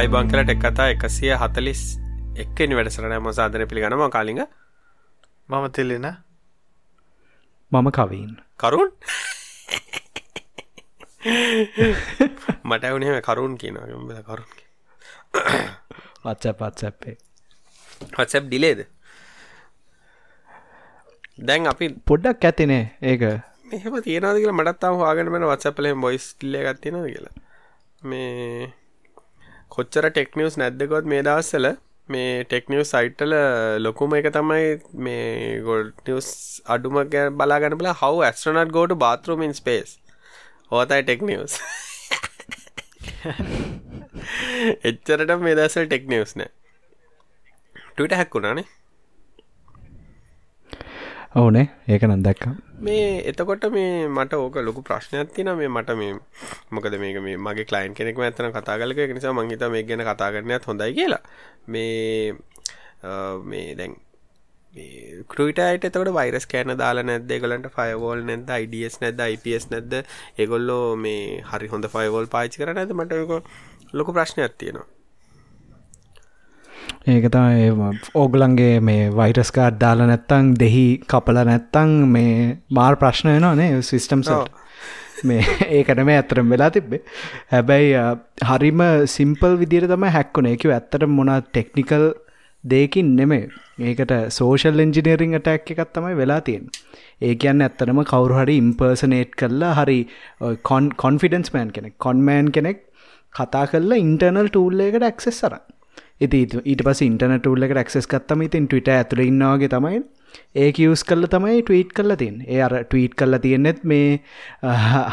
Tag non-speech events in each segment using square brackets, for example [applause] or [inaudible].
අයිබං කලට එක් කතා එකසිය හතලිස් එක්කනි වැඩසරන මොසාධන පිළිගනම කාලිග. මම තිල්ලෙන මම කවීන්. කරුන්? මට වුණේ කරුන් කියන කරුන් වච්ච පත්සැප්පේ වත්සැප් ඩිලේද දැන් අපි පොඩ්ඩක් ඇතිනේ ඒක. මෙහෙම තියෙනද කියලා මටත් තාම හොයාගන්න බෑ WhatsApp එකෙන් voice delay එකක් තියෙනවද කියලා. මේ කොච්චර ටෙක්නිවස් නැද්දකොත් මේ දවස්සල මේ ටෙක්නිවස් සයිට්ටල ලොකුම එක තමයි මේ ගොඩ නිවස් අඩුම බලාගන්න බලා හව ඇස්ට්‍රනට් ගෝට බාතරමින් ස්පේස් හෝතයි ටෙක්නිවස් එච්චරට මේ දසල් ටෙක්නිවස් නෑ. ටට හැක්කුණානේ ඕනේ. ඒක නම් දැක්කම් මේ එතකොට මේ මට ඕක ලොකු ප්‍රශ්නයක් තියෙනවා. මේ මට මේ මොකද මේක මේ මගේ ක්ලයින්ට් කෙනෙක්ම ඇත්තන කතා කරලා ඒක නිසා මං හිතා මේක ගැන කතා කරන්නත් හොඳයි කියලා. මේ මේ දැන් මේ ක්‍රීටයට එතකොට වෛරස් කෑන දාලා නැද්ද? ඒගොල්ලන්ට ෆයර්වෝල් නැද්ද? IDS නැද්ද? IPS නැද්ද? ඒගොල්ලෝ මේ හරි හොඳ ෆයර්වෝල් පාවිච්චි කරන්නේ නැද්ද? මට ඒක ලොකු ප්‍රශ්නයක් තියෙනවා. ඒක තමයි ඕගලන්ගේ මේ වයිරස්කාඩ් දාලා නැත්තං දෙහි කපල නැත්තං මේ මාර් ප්‍රශ්න වෙනවා නේ සිිස්ටම් මේ [laughs] ඒකට මේ ඇතරම් වෙලා තිබ්බේ. හැබැයි හරිම සිම්පල් විදිර තම හැක්කුණ එක ඇත්තට මොනා ටෙක්නිකල් දෙකින් නෙමේ ඒකට සෝෂල් එන්ජිනීරිං ටැක් එකත් තමයි වෙලා තියෙන් ඒ කියන්න ඇත්තනම කවරු හරි ඉම්පර්සනේට් කරලා හරි කොන්ෆිඩන්ස් මෑන් කෙනෙක් කොන්මෑන් කෙනෙක් කතා කරලා ඉන්ටර්නල් ටූල්ල එකට ඇක්සෙස් සරන් ඉති ඊට පස ඉන්ටනට ුල්ල එක ක්සස් කත්තම ඉතින් ටවිට ඇතුළ ඉන්නවාගේ තමයි ඒ යස් කල්ල තමයි ටවීට් කල්ල තින් ඒ අර ටවීට් කල්ල තියෙන්නෙත් මේ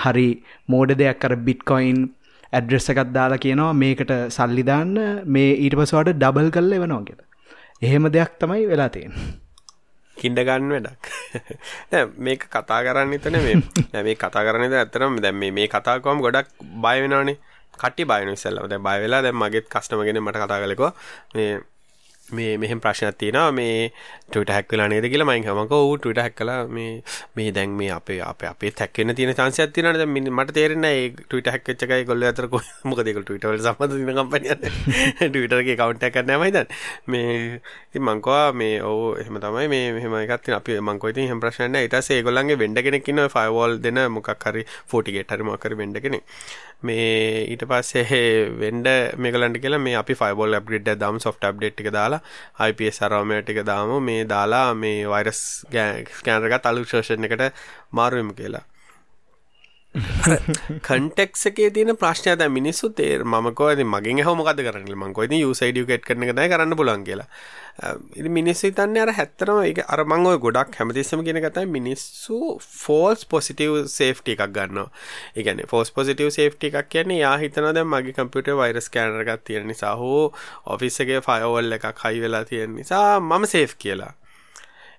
හරි මෝඩ දෙයක් කර බිට්කොයින් ඇඩ්‍රෙස්ස එකත් දාලා කියනවා මේකට සල්ලිදාන්න මේ ඊට පසවාට ඩබල් කල්ල එවනවා කියලා. එහෙම දෙයක් තමයි වෙලා තියෙන් කින්ඩගන්න වැඩක්. මේක කතා කරන්න තන මේ මේ කතා කරන්නද ඇතරම් දැම් මේ කතාකොම් ගොඩක් බයවෙනවානේ කටි බයන ඉස්සල්ලම. දැන් බය වෙලා දැන් මගෙත් කස්ටමර් කෙනෙක් මට කතා කළේකෝ මේ මේ මෙහෙම ප්‍රශ්නයක් තියෙනවා. මේ ට්විටර් හැක් වෙලා නේද කියලා මම හිතුවා ඔව් ට්විටර් හැක් කළා. මේ මේ දැන් මේ අපේ අපේ අපේ හැක් වෙන්න තියෙන chance එකක් තියෙනවනේ. දැන් මට තේරෙන්නේ නැහැ ඒ ට්විටර් හැක් වෙච්ච එකයි ඒගොල්ලෝ අතර [laughs] මොකද ඒගොල්ලෝ ට්විටර් වල සම්බන්ධ තියෙන කම්පැනියක් ට්විටර් [laughs] එකේ account එකක් නැහැ මම හිතන්නේ මේ ඉතින් මං කවා මේ ඔව් එහෙම තමයි. මේ මෙහෙම එකක් තියෙන අපි මං කෝ ඉතින් එහෙම ප්‍රශ්නයක් නැහැ. ඊට පස්සේ ඒගොල්ලන්ගේ වෙන්ඩර් කෙනෙක් ඉන්නවා. ෆයර්වෝල් දෙන මොකක් හරි 40 ගේට් හරි මොකක් හරි වෙන්ඩර් කෙනෙක්. මේ ඊට පස්සේ [laughs] වෙන්ඩ මේකලන්ට කියලා මේ අපි ෆයිබෝල් අප්ග්‍රේඩ් එකක් දාමු සොෆ්ට් අප්ඩේට් එක දාලා IPS අරවමේ ටික දාමු. මේ දාලා මේ වෛරස් ස්කෑනර් එකත් අලුත් වර්ෂන් එකට මාරු වෙමු කියලා. [laughs] කන්ටෙක්ස් එකේ තියෙන ප්‍රශ්නය දැන් මිනිස්සු තේර මොකද කරන්නේ මම කොහොමද යූසර් එඩියුකේට් කරන තමයි කරන්න පුළුවන් කියලා මිනිස්සු හිතන්නේ අර හැත්තරම ඒක අර මම ඔය ගොඩක් හැමතිස්සෙම කියන එක තමයි මිනිස්සු ෆෝල්ස් පොසිටිව් සේෆ්ටි එකක් ගන්නවා. ඒ කියන්නේ ෆෝල්ස් පොසිටිව් සේෆ්ටි එකක් කියන්නේ යා හිතනවා දැන් මගේ කම්පියුටර් වෛරස් ස්කෑනර් එකක් තියෙන නිසා හෝ ඔෆිස් එකේ ෆයර්වෝල් එකක් හයි වෙලා තියෙන නිසා මම සේෆ් කියලා.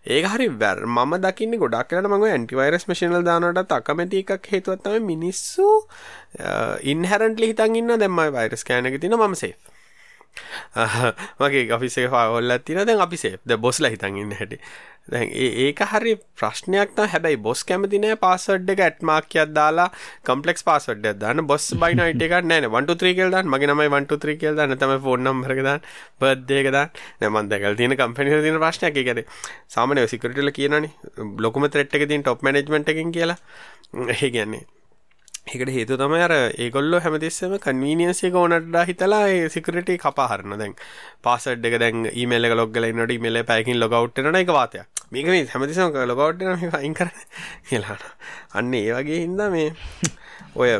ඒක හරි වැර් මම දකින්න ගොඩක් කරට මඟ ඇන්ටිවයිරස් මශනල් දානට අකමැති එකක් හේතුවත්තම මිනිස්සු ඉන්හැරන්ටලි හිතන් ඉන්න දැම්ම වයිරස් කෑනක තින මම සේ මගේ අපිසේ හොල්ල තින දැන් අපි සේ ද බොස්ල හිතන් ඉන්න හැට. දැන් ඒක හරි ප්‍රශ්නයක් තමයි හැබැයි බොස් කැමති නෑ පාස්වර්ඩ් එක ඇට්මාක් එකක් දාලා කම්ප්ලෙක්ස් පාස්වර්ඩ් එකක් දාන්න. බොස් බයින අයිටි එකක් නෑ නේ. 1 2 3 කියලා දාන්න. මගේ නමයි 1 2 3 කියලා දාන්න. තමයි ෆෝන් නම්බර් එක දාන්න. බර්ත්ඩේ එක දාන්න. නෑ මම දැකලා තියෙන කම්පැනි වල තියෙන ප්‍රශ්නයක්. ඒ කියන්නේ සාමාන්‍ය සිකියුරිටි වල කියනවනේ. ලොකුම ත්‍රෙට් එක තියෙන টොප් මැනේජ්මන්ට් එකෙන් කියලා. ඒ කියන්නේ ඒකට හේතු තමයි අර ඒගොල්ලෝ හැමතිස්සෙම කන්වීනියන්ස් එක ඕනටලා හිතලා ඒ සිකියුරිටි කපා හරින දැන් පාස්වර්ඩ් එක දැන් ඊමේල් එක ලොග් කරලා ඉන්නකොට ඊමේල් එක පැයකින් ලොග් අවුට් වෙනවා ඒක වාතයක්. මේක මේ හැමතිස්සෙම ලොග් අවුට් වෙනවා මේක අයින් කරන්න. කියලා අන්න ඒ වගේ හින්දා මේ ඔය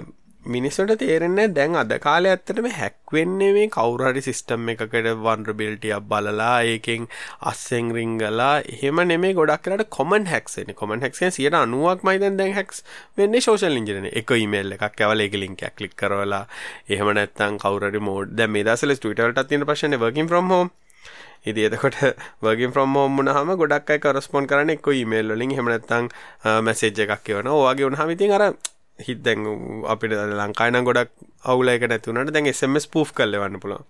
මිනිස්සුන්ට තේරෙන්නේ දැන් අද කාලේ ඇත්තටම හැක් වෙන්නේ මේ කවුරු හරි සිස්ටම් එකකට වල්නරබිලිටි එකක් බලලා ඒකෙන් අස්සෙන් රිංගලා එහෙම නෙමෙයි ගොඩක් කරලා කොමන් හැක්ස් එන්නේ. කොමන් හැක්ස් කියන්නේ 90%ක්මයි දැන් දැන් හැක්ස් වෙන්නේ සෝෂල් ඉන්ජිනේරින් එක ඊමේල් එකක් යවලා ඒක ලින්ක් එකක් ක්ලික් කරවලා. එහෙම නැත්නම් කවුරු හරි මෝඩ් දැන් මේ දවස්වල Twitter වලටත් තියෙන ප්‍රශ්නේ working from home. ඉතින් එතකොට working from home වුණාම ගොඩක් අය කරස්පොන්ඩ් කරන්නේ එක්ක ඊමේල් වලින්. එහෙම නැත්නම් මැසේජ් එකක් එවනවා. ඔය වගේ වුණාම ඉතින් අර හිත් දැන් අපිට ලංකායි නම් ගොඩක් අවුල එක නැති වුණාට දැන් SMS ස්පූෆ් කරලා එවන්න පුළුවන්.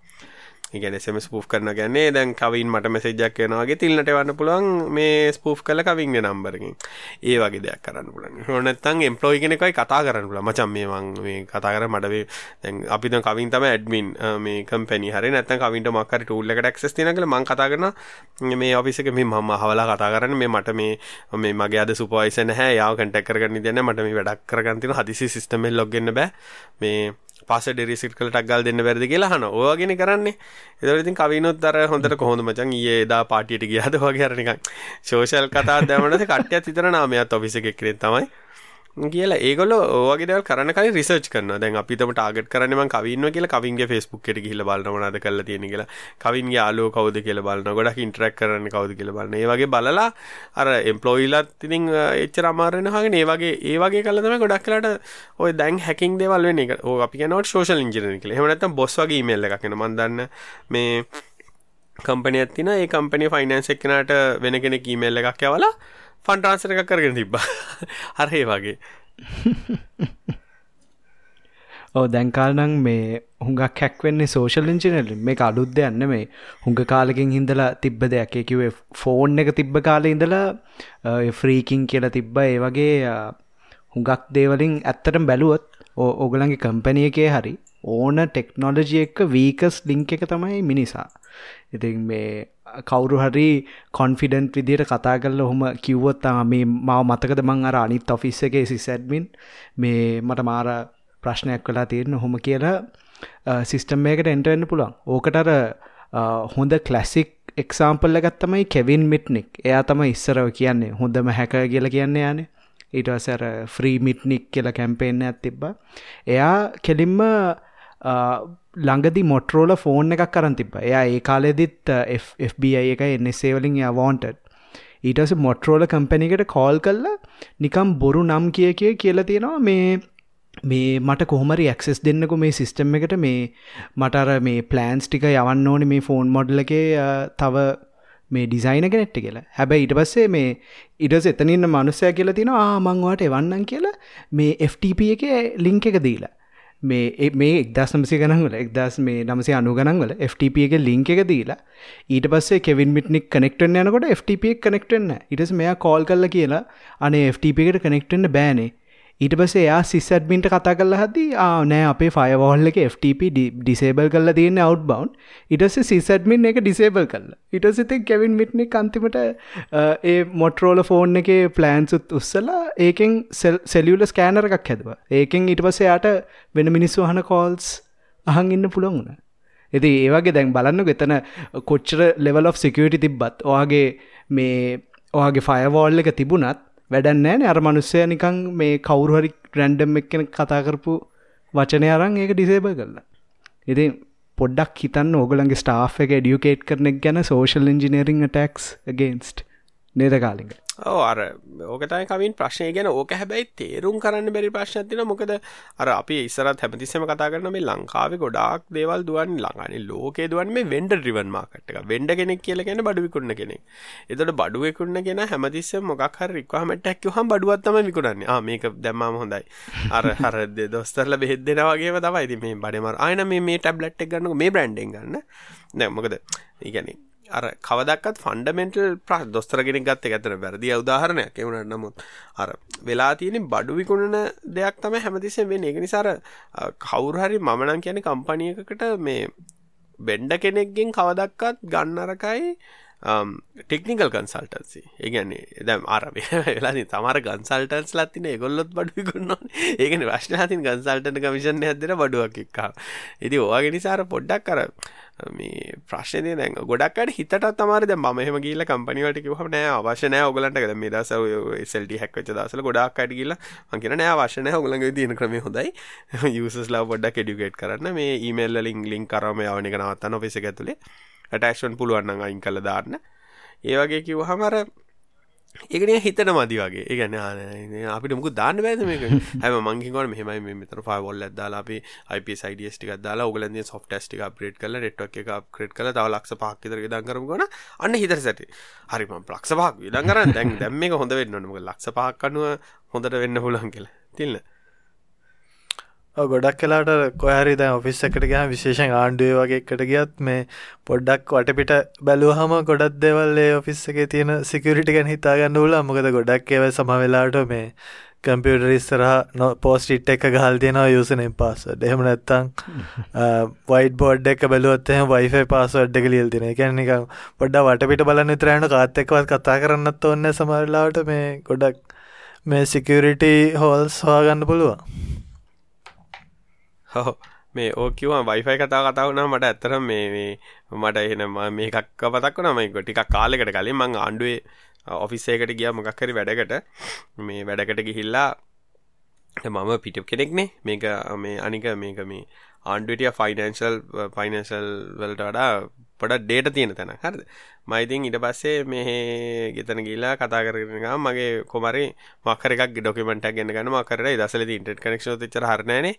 ඉගැන සෙම ස්පූ් කරන ගැන්නේ දැන් කවින් මට මෙසේජක් වෙනවාගේ තිල්න්නට වන්න පුළුවන් මේ ස්පූ් කල කවින්ගේ නම්බරකින් ඒ වගේ දෙයක් කරන්න පුලන් හොනත්තන් එම්පලෝයි කෙනෙකයි කතා කරන්න පුල මචන් මේ වන් මේ කතා කර මටවේ දැන් අපි කවින් තම ඇඩමින් මේ කම්පැනි හරි නැත කවින්ට මක්කර ටූල්ලකට ක්ස් තිනකල මං කතා කරන මේ ඔෆිසක මේ මම හවලා කතා කරන්න මේ මට මේ මේ මගේ අද සුපයිසන හැ යාව කටක් කරගන්න දෙන්න මට මේ වැඩක් කරගන්තින හදිසි සිස්ටමල් ලොගන්න බෑ. මේ පස ඩෙරිසිට කළ ටක්ගල් දෙන්න වැරදි කියලා හන ඕගෙන කරන්නේ. එදරඉතින් කවිනොත් අර හොඳට කොහොඳ මචන් ඒ දා පාටියට ගියාද වගේ හරනිකක් ශෝෂල් කතා දැමනට කට්ටය තිතර නාමයත් ඔෆිස එකක් කරේ තමයි. කියලා ඒගොල්ල ඕගේ දේවල් කරන්න කලින් රිසර්ච් කරනවා. දැන් අපිටම ටාගට් කරන්නේ මම කවින්ව කියලා කවින්ගේ Facebook එකට ගිහිල්ලා බලනවා මොනවද කරලා තියෙන්නේ කියලා. කවින්ගේ යාළුවෝ කවුද කියලා බලනවා. ගොඩක් ඉන්ටරැක්ට් කරන්නේ කවුද කියලා බලනවා. ඒ වගේ බලලා අර එම්ප්ලොයිලාත් ඉතින් එච්චර අමාරු වෙනවාගෙන ඒ වගේ ඒ වගේ කළා තමයි ගොඩක් වෙලාට ඔය දැන් හැකින් දේවල් වෙන්නේ. ඒක ඔය අපි කියනවා සෝෂල් ඉන්ජිනියරින් කියලා. එහෙම නැත්නම් බොස් වගේ ඊමේල් එකක් එන මම දන්න මේ කම්පනියක් තින ඒ කම්පනිය ෆයිනන්ස් එක්කනට වෙන කෙනෙක් ඊමේල් එකක් යවලා ෆන් ට්‍රාන්ස්ෆර් එකක් කරගෙන තිබ්බා. [laughs] අර ඒ වගේ. [laughs] ඕ දැන්කාල්නං මේ හුඟක් හැක්වෙන්නේ සෝෂල් ඉංජිනල මේ අලුත් දෙයන්න මේ හුඟ කාලකින් හිඳලා තිබ්බ දෙයක්. කිවේ ෆෝන් එක තිබ්බ කාල ඉඳලා ෆ්‍රීකින් කියලා තිබ්බ. ඒ වගේ හුඟක් දේවලින් ඇත්තටම බැලුවොත් ඕගලන්ගේ කම්පැනිය එකේ හරි ඕන ටෙක්නෝලජි එක්ක වීකස් ලිංක එක තමයි මිනිසා. ඉතින් මේ කවුරු හරි කොන්ෆිඩන්ට් විදියට කතා කරල හොම කිව්වොත් මේ මව මතකද? මං අර අනිත් ඔෆිස් එකේ සිසැඩ්මින් මේ මට මාර ප්‍රශ්නයක් කලා තියෙන හොම කියලා සිිස්ටම් එකට එන්ටවෙන්න පුළුවන්. ඕකටර හොඳ කලසික් එක්සාම්පල්ල ගත්තමයි කෙවින් මිට්නික් එයා තම ඉස්සරව කියන්නේ හොඳම හැක කියල කියන්නේ යනේ. ඊටසර ෆ්‍රී මිට්නික් කියල කැම්පේෙන්න්න ඇත් තිබ්බ. එයා කෙලින්ම ළඟදි මොටරෝල ෆෝන් එකක් කරන් තිබ එයා ඒ කාලෙදිත් FBI එක එන්නසේවලින් වෝන්ටඩ් ඊටස මොටරෝල කම්පැනිකට කෝල් කල්ලා නිකම් බොරු නම් කිය කිය කියලා තියෙනවා. මේ මේ මට කොහමරි ඇක්සෙස් දෙන්නකු මේ සිිස්ටම් එකට. මේ මටර මේ ප්ලෑන්ස් ටික යවන්න ඕනි මේ ෆෝන් මොඩ්ල එක තව මේ ඩිසයින කෙනෙට්ට කියලා. හැබැයි ඉට පස්සේ මේ ඉඩස් එතනින්න මනුස්සය කියලා තින ආමංවාට එවන්නන් කියලා මේ FTP එක ලිංක එක දීලා. මේ මේ එක්දස් නමසි ගනන්වල එක්දස් මේ නමසේ අනු ගනන්වල FTP එක ලිංක එක දීලා ඊට පස්සේ කෙවින් මිට්නික් කනෙක්ටෙන් යනකොට FTP එක කනෙක්ටෙන්න ඉටස් මෙයා කෝල් කල්ල කියලා අනේ FTP එකට කනෙක්ටෙන්න්න බෑනේ. ඊට පස්සේ එයා සිස්සඩ්මින්ට කතා කල හදි නෑ අපේ ෆයවෝල් එක FTP ඩිසේබල් කල්ල තියෙන අවට් බවන්් ඉටස සිසඩ්මින් එක ඩිසේබල් කල්ල ඉටසිත කෙවින් මිට්නෙ අන්තිමට ඒ මොටරෝල ෆෝන් එක ප්ලෑන්සුත් උස්සලා ඒකෙන් සෙලියුල ස්කෑනර එකක් හැදව. ඒකෙන් ඊට පස්සේ යාට වෙන මිනිස්සු හන කෝල්ස් අහන් ඉන්න පුළොන් වුණ. එති ඒවගේ දැන් බලන්න ගෙතන කොච්චර ලෙවල් of සිකවිටි තිබ්බත් ඔයාගේ මේ ඔයාගේ ෆයවෝල් එක තිබුණත් වැඩන්නෑ අර මනුස්සය නිකං මේ කවුරුහරි රැන්ඩම් එක්කෙන කතා කරපු වචනය අරං ඒක ඩිසේබ කරලා. ඉති පොඩ්ඩක් හිතන්න ඕගලන්ගේ ස්ටාෆ් එක ඩියුකේට් කරනෙක් ගැන සෝෂල් ඉංජිනීරිං ටක්ස් ගේන්ස්ට නේද කාලිග? ඕ අර ඕකතයි කවින් ප්‍රශ්නය ගැන ඕක හැබැයි තේරුම් කරන්න බැරි ප්‍රශ්නතින මොකද අර අපි ඉස්සරත් හැමතිස්සම කතා කරන මේ ලංකාව ගොඩාක් දේවල් දුවන් ළඟනි ලෝකේ දුවන් මේ වෙන්ඩ රිවන් මාකට එක. වෙන්ඩ කෙනෙක් කියල ගැන බඩුවිකුන්න කෙනෙක්. එතට බඩුවකුන්න ගෙන හැමතිස්සම මොකක් හර රික්වාමටක් හම් බඩුවත්තම විකුණන්නේ. මේක දැම්මම හොඳයි. අර හර දොස්තරල බෙහෙදෙනවාගේ තමයි. මේ බඩමර අයන මේ ටැබ්ලට් ගන්න මේ බ්‍රන්ඩෙන් ගන්න. නැමකද ඉගැනින් අර කවදක්ත් ෆන්ඩමෙන්ටල් ප්‍ර දොස්තරගෙන ගත්ත ඇතන වැරදි උදාහරණයක්. එවුණට නමුත් අර වෙලා තියෙන බඩු විකුණන දෙයක් තම හැමතිසෙන් වෙන එක නිසාර කවුරහරි මමනන් කියන කම්පනියකට මේ බෙන්ඩ කෙනෙක්ගෙන් කවදක්කත් ගන්නරකයි ටෙක්නිකල් කන්සල්ටන්සි ඒගන්නේ දැම් අරබ වෙලානි තමර ගන්සල්ටන්ස් ලත්තින ගොල්ලොත් බඩුකුන්න ඒකන වශ්නාතින් ගන්සල්ටන කමිෂන් ඇදර බඩුවක් එක්කා ඉති ඕවාගෙන නිසාර පොඩ්ඩක් කර මේ ප්‍රශ්නය දැන් ගොඩක්ට හිතට තමාර ද මහම ගීල කම්පනිවට කිවහ නෑ අවශ්‍යනය ඔගලන්ට කද මේ දස සෙල්ට හැක්වච දසල ගොඩක් අට කියල මකින නෑ අවශ්‍යනය ඔගලඟ තියෙන ක්‍රම හොඳයි. [laughs] යුසස්ලා පොඩ්ඩක් කෙඩියුගේට් කරන්න. මේ ඊමේල්ල ලිං ලිින් කරම යවනක නවත්තන්න පෙස ඇතුළේ ඇටක්ෂන් පුළුවන්න අයින් කළ දාන්න. ඒවගේ කිව් හමර ඒකන හිතන මදි වගේ. ඒගැන අපිට මුක දාන්න බෑද මේක? හැම මංගිකොට මෙහමයි මෙතර ෆයිවොල් ඇදදාලා අපි IP සයිඩස් ටික දාලා ඔගලන්ගේ සොෆ් ටස්ටික අප්‍රේට් කල නෙට්වක් එක අප්‍රේට් කල තව ලක්ෂ පහක්කිතර දන් කරම ගොන අන්න හිතර සැටි. හරිම ප්ලක්ෂ පහක් විදන් කරන්න. දැන් දැම් මේක හොඳ වෙන්න නොක ලක්ෂ පහක් අනුව හොඳට වෙන්න පුලන් කියලා. තිල්න්න ගොඩක් කලාට කොහරි දැ ඔෆිස් එකට ගහ විශේෂෙන් ආණ්ඩුව වගේ එකට ගියත් මේ පොඩ්ඩක් වටපිට බැලුවහම ගොඩක් දෙවල්ලේ ඔෆිස් එක තියෙන සිකරිටි ගැන හිතාගන්න ල මොකද ගොඩක් ඒව සමවෙලාට මේ කම්පියුටර් ඉස්සරහ නො පෝස්ටිට් එක ගහල් තියෙනවා යුසනෙන් පාසඩ් එහෙම නැත්තං වයිට බෝඩ් එක බැලුවත්ම වයිෆයි පාසඩ් එක ලියල් තින එකැනික පොඩ්ඩ වටපිට බලන්න තරයන කාත්තෙක්වත් කතා කරන්නත් ඔන්න සමරලාට මේ ගොඩක් මේ සිකරිටි හෝල්ස් හවාගන්න පුළුවන් හෝ මේ ඕකිව වයිෆයි කතා කතා වුණා මට ඇත්තර මේ මේ මට එහෙන මේකක් පතක් වුණා. මේ ටිකක් කාලෙකට කලින් මං ආණ්ඩුවේ ඔෆිස් එකකට ගියා මොකක් හරි වැඩකට. මේ වැඩකට ගිහිල්ලා මම පිටප් කෙනෙක්නේ. මේක මේ අනික මේක මේ ආණ්ඩුවටිය ෆයිනන්ශල් ෆයිනන්ශල් වලට වඩා පොඩ ඩේට තියෙන තැන හරිද? මයිතින් ඉට පස්සේ මෙහ ගෙතන ගිලා කතා කරන මගේ කොමරි මක්කර එකක් ඩොකමට ගෙන ගන මකර දසල ඉන්ටට කනෙක්ෂ චර හරණයන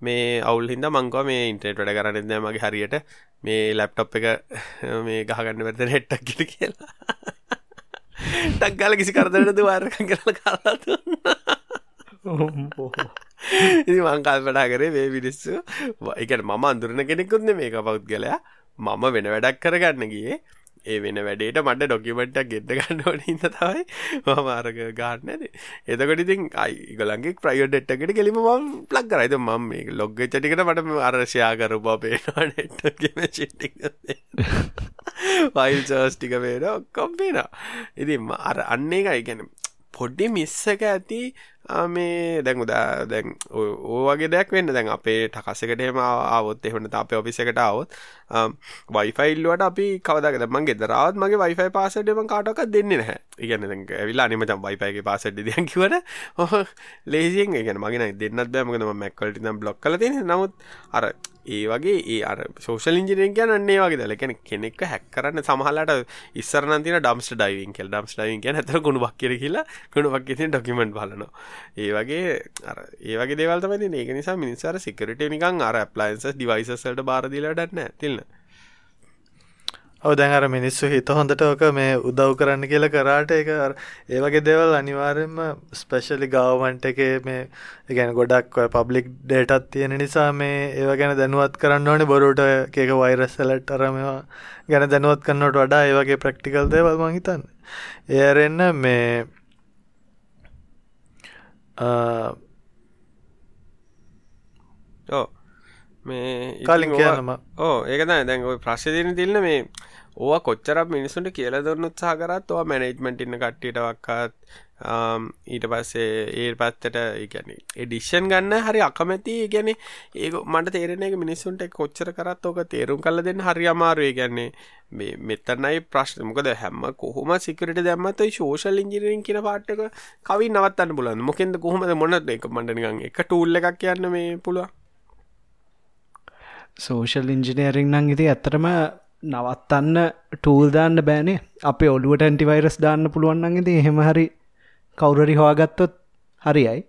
මේ අවුල් හිද මංකව මේ ඉන්ටර්ට වැඩ කරන්න ද මගේ හරියට. මේ ලැප්ටොප් එක [laughs] මේ ගහගන්න වැද හෙට්ටක් කිට කියලා [laughs] ටක්ගල කිසි කරදරට වාරක කරල කරතුන්න ඉති මංකල්පටා කරේ වේ විනිස්සු එකට මම අඳුරන කෙනෙකුත්න මේක පෞද්ගලයා මම වෙන වැඩක් කරගන්න ගියේ. ඒ වෙන වැඩේට මට ඩොකිමට්ක් ගෙද්ද ගන්නවන හිද තමයි මම අරග ගන්න ඇද එතකොට ඉතින් අයිගලන්ගේ ප්‍රයිෝඩ්ටකට කෙලිම ම ප්ලක් කරයිද මම මේ ලොග්ග චටිකට මට අරශයා කරු බපේනවා නෙට්ටම සිටි වයිල් චර්ස්ටික වේන ඔක්කොම් පේෙන ඉතින් අර අන්නේ එකයි ගැන පොඩ්ඩි මිස්සක ඇති මේ දැන් උදා දැන් ඕවගේ දෙයක් වෙන්න. දැන් අපේ ටකස්සකටම ආවොත් එහොට අප ඔපිසකට අවොත් වයිෆයිල්ලුවට අපි කවදක මගේ දරාවත් [laughs] මගේ වයිෆයි පාසටම කාටක දෙන්න නැහැ. ඉගන්න ඇවිලා අනිමචම් වයිපයිගේ පාසට් දයකිවට හො ලේසියෙන්. ගෙන මගෙන දෙන්නත් බෑමකම මැක්කල්ට නම් බ්ලොක් කල තියෙන නමුත් අර ඒ වගේ ඒ අර සෝෂල් ඉංජිනෙන් කියන්න අන්නේ වගේ දල කෙන කෙනෙක් හැක් කරන්න සමහලට ඉස්සරනතින ඩම්ස් ඩයිවින් කෙල් ඩම්ස් ඩයින් කියන ඇතර ගුණු බක් කියර කියලා ගුණු බක් ඉතින් ඩොකිමෙන්ට් බලනවා. ඒ වගේ අර ඒවගේ දේවල්තමති ඒක නිසා මිනිස්සර සිකරට නිකං අර ප්ලයින්සස් ඩිවයිසල්ට බාරදිලටන්න තිල්න්න ඔව දැන් අර මිනිස්සු හිත හොඳට ඕක මේ උදව් කරන්න කියලා කරාට ඒක ඒ වගේ දේවල් අනිවාර්යෙන්ම ස්පෙෂලි ගවර්න්මන්ට් එකේ මේ ඒ කියන්නේ ගොඩක් ඔය පබ්ලික් ඩේටාත් තියෙන නිසා මේ ඒව ගැන දැනුවත් කරන්න ඕනේ. බොරුවට කේක වෛරස් වලට අර මේවා ගැන දැනුවත් කරනවට වඩා ඒ වගේ ප්‍රැක්ටිකල් දේවල් මම හිතන්නේ. ඒ ඇරෙන්න මේ ඕ මේ කලින් කියනම ඕ ඒකද දැන් ඔය ප්‍රශ්තින තිල්න්න මේ ඕ කොච්චර මිනිසුන්ට කියල දරන්න උත්සා කරත් ඕ මැනේජ්මට ඉන්න කට්ටියටවක්කත් ඊට පස්සේ ඒ පත්තට ඉගැන එඩිෂන් ගන්න හරි අකමැති. ගැන ඒ මට තේරෙන එක මිනිස්සුන්ට කොච්චර කරත් ඕක තේරුම් කල දෙන්න හරි අමාරුවේ ගැන්නේ මේ මෙතනයි ප්‍රශ්න. මොකද හැම කොහොම සිකරට දැම්මත ශෝෂල් ඉංජිනිරින් කියන පාට්ටක කවි නවත්තන්න පුලන් මොකෙන්ද කොහොමද මොනට එක මණඩනිගන් එක ටූල්ල එකක් කියන්න මේ පුළුව සෝෂල් ඉංජිනේරිං නං ඉති ඇතරම නවත්තන්න ටූල් දාන්න බෑනේ. අපේ ඔලුවට ඇන්ටිවයිරස් දාන්න පුළුවන්න්න ඉති එහෙම හරි කවුරරි හවාගත්තොත් හරියයි.